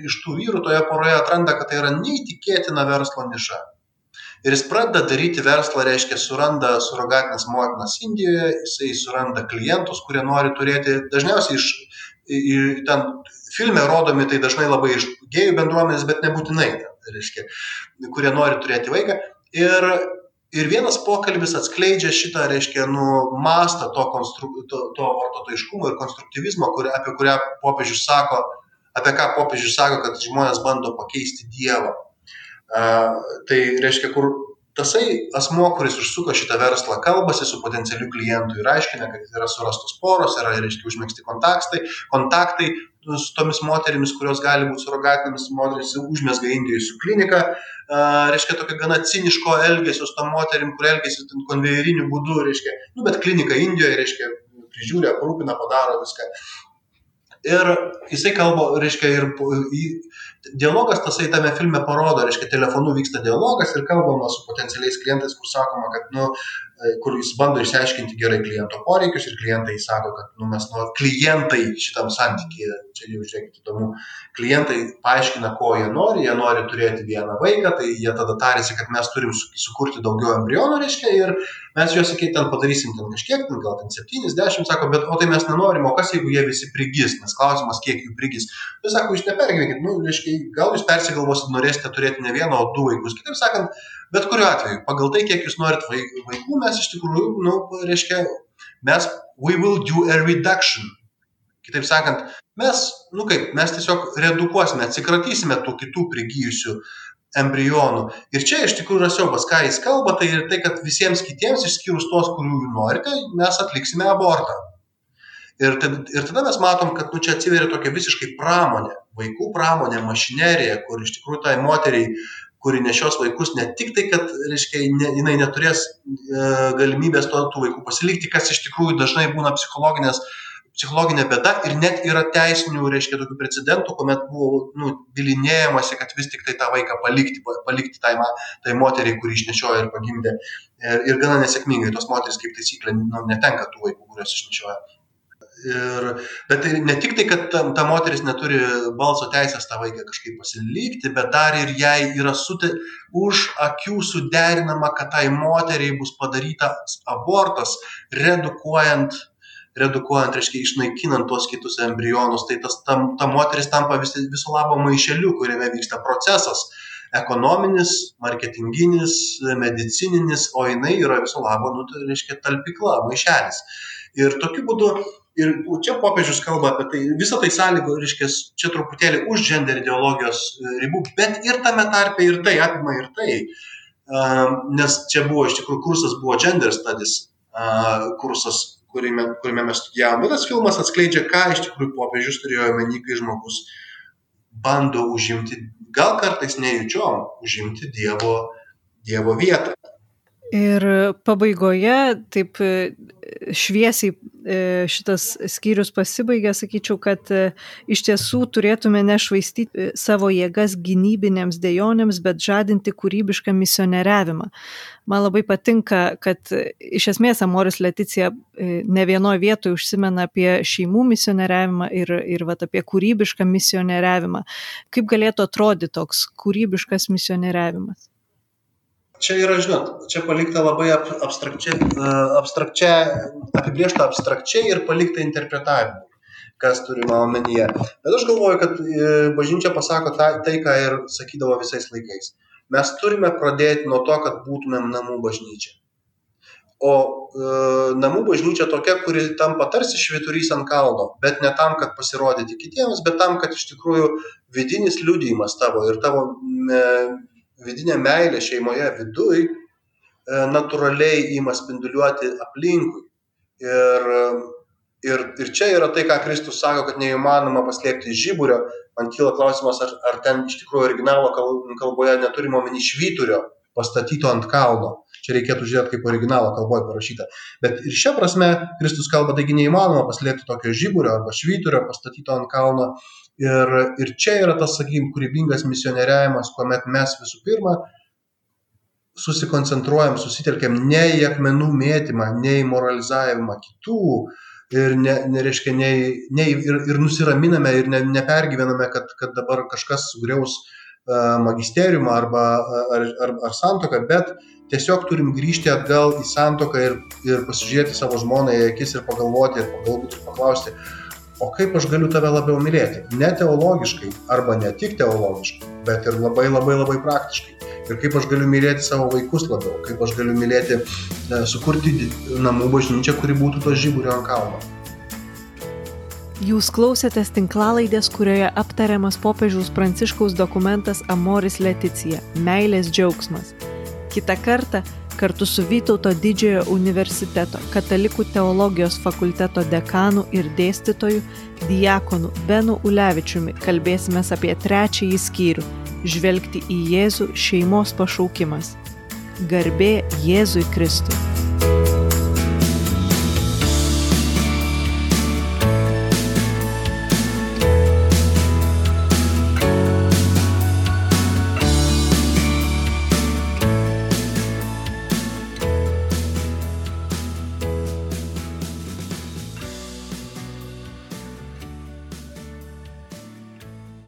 iš tų vyrų toje poroje atranda, kad tai yra neįtikėtina verslo niša. Ir jis pradeda daryti verslą, reiškia, suranda surogatinės motinas Indijoje, jisai suranda klientus, kurie nori turėti, dažniausiai iš, iš ten filme rodomi tai dažnai labai iš gėjų bendruomenės, bet nebūtinai, tai reiškia, kurie nori turėti vaiką. Ir ir vienas pokalbis atskleidžia šitą reiškia nu mastą to konstru to to vartotojiškumo ir konstruktyvizmo kur apie kurią popiežius sako apie ką popiežius sako kad žmonės bando pakeisti dievą. A, tai reiškia kur tasai asmuo kuris užsuko šitą verslą kalbasi su potencialiu klientu ir aiškina kad yra surastos poros yra reiškia užmegzti kontaktai kontaktai su tomis moterimis kurios gali būt surogatinėmis moterys užmezga indijoj su klinika reiškia tokio gana ciniško elgesio su tom moterim, kur elgesi konvejeriniu būdu, reiškia, nu, bet klinika Indijoje, reiškia, prižiūri, aprūpina, padaro viską. Ir jisai kalba, reiškia, ir dialogas tasai tame filme parodo, reiškia, telefonu vyksta dialogas ir kalbama su potencialiais klientais, kur sakoma, kad, nu, kur jis bando išsiaiškinti gerai kliento poreikius ir klientai sako, kad nu, mes nuo klientai šitam santykiai, čia jau žiūrėkit įdomu, klientai paaiškina, ko jie nori, jie nori turėti vieną vaiką, tai jie tada tarėsi, kad mes turim sukurti daugiau embrionų, reiškia, ir mes juos iki ten padarysim ten kažkiek, ten, gal ten 70, sako, bet o tai mes nenorim, o kas jeigu jie visi prigis, nes klausimas, kiek jų prigis. Tai sako, jūs nepergyvenkit, nu, reiškia, gal jūs persigalvosit, norėsite turėti ne vieną, o du vaikus. Kitaip sakant, bet kuriuo atveju pagal tai kiek jūs norit vaikų mes iš tikrųjų nu reiškia mes we will do a reduction. Kitaip sakant mes nu kaip mes tiesiog redukuosime atsikratysime tų kitų prigijusių embrionų. Ir čia iš tikrųjų yra siaubas ką jis kalba tai ir tai kad visiems kitiems išskyrus tuos kurių norite mes atliksime abortą. Ir ir tada mes matom kad nu čia atsiveria tokia visiškai pramonė. Vaikų pramonė mašinerija kur iš tikrųjų tai moteriai kuri nešios vaikus ne tik tai, kad, reiškia, ne, jinai neturės e, galimybės to, tų vaikų pasilikti, kas iš tikrųjų dažnai būna psichologinės, psichologinė bėda ir net yra teisinių, reiškia, tokių precedentų, kuomet buvo, nu, bilinėjamasi, kad vis tik tai tą vaiką palikti, palikti tai, tai moteriai, kuri išnešiojo ir pagimdė. Ir, ir gana nesėkmingai tos moteris, kaip taisyklė, nu, netenka tų vaikų, kuriuos išnešioja. Ir, bet tai ne tik tai, kad ta, ta moteris neturi balso teisės tą vaiką kažkaip pasilikti, bet dar ir jai yra sute, už akių suderinama, kad tai moteriai bus padarytas abortas, redukuojant, redukuojant, reiškia, išnaikinant tuos kitus embrionus. Tai tas, ta, ta moteris tampa vis, viso labo maišeliu, kuriame vyksta procesas ekonominis, marketinginis, medicininis, o jinai yra viso labo, nu, tai reiškia, talpikla, maišelis. Ir tokiu būdu ir čia popiežius kalba apie tai visa tai sąlygo reiškias čia truputėlį už gender ideologijos e, ribų bet ir tame tarpe ir tai apima ir tai nes čia buvo iš tikrųjų kursas buvo gender studies kursas kuriame, kuriame mes studijavom bet tas filmas atskleidžia ką iš tikrųjų popiežius turėjo omeny kai žmogus bando užimti gal kartais nejučiom užimti dievo dievo vietą. Ir pabaigoje taip e, šviesiai šitas skyrius pasibaigia, sakyčiau, kad e, iš tiesų turėtume nešvaistyti savo jėgas gynybinėms dėjonėms, bet žadinti kūrybišką misionieriavimą. Man labai patinka, kad iš esmės Amoris Leticija ne vienoje vietoje užsimena apie šeimų misionieriavimą ir, ir vat, apie kūrybišką misionieriavimą. Kaip galėtų atrodyti toks kūrybiškas misionieriavimas? Čia yra, žinot, čia palikta labai abstrakčiai, e, abstrakčiai apibriešta abstrakčiai ir palikta interpretavimui, kas turima omenyje. Bet aš galvoju, kad e, bažnyčia pasako tai, tai, ką ir sakydavo visais laikais. Mes turime pradėti nuo to, kad būtumėm namų bažnyčia. O e, namų bažnyčia tokia, kuri tampa tarsi šviturys ant kalno, bet ne tam, kad pasirodyti kitiems, bet tam, kad iš tikrųjų vidinis liudijimas tavo ir tavo e, vidinė meilė šeimoje viduj e, natūraliai ima spinduliuoti aplinkui. Ir, ir, ir čia yra tai, ką Kristus sako, kad neįmanoma paslėpti žiburio. Man kyla klausimas, ar, ar ten iš tikrųjų originalo kalboje neturime omeny švyturio pastatyto ant kalno. Čia reikėtų žiūrėti, kaip originalo kalboje parašyta. Bet ir šią prasme Kristus kalba, taigi neįmanoma paslėpti tokio žiburio arba švyturio pastatyto ant kalno Ir, ir čia yra tas, sakykime, kūrybingas misionieriavimas, kuomet mes visų pirma susikoncentruojam, susitelkiam ne į akmenų mėtymą, ne į moralizavimą kitų ir ne, nereiškia, ne, ne, ir, ir nusiraminame ir ne, nepergyvename, kad, kad dabar kažkas sugriaus uh, magisteriumą arba ar, ar, ar santoką, bet tiesiog turim grįžti atgal į santoką ir, ir pasižiūrėti savo žmonai į akis ir pagalvoti ir galbūt ir paklausti, o kaip aš galiu tave labiau mylėti? Ne teologiškai arba ne tik teologiškai, bet ir labai labai labai praktiškai ir kaip aš galiu mylėti savo vaikus labiau, kaip aš galiu mylėti, e, sukurti namų bažnyčią, kuri būtų to žyburio ant kalno. Jūs klausėtės tinklalaidės, kurioje aptariamas popiežiaus pranciškaus dokumentas Amoris Leticija - meilės džiaugsmas. Kita kartą kartu su Vytauto didžiojo universiteto katalikų teologijos fakulteto dekanu ir dėstytoju Diakonu Benu Ulevičiumi kalbėsime apie trečiąjį skyrių žvelgti į Jėzų šeimos pašaukimas. Garbė Jėzui Kristui.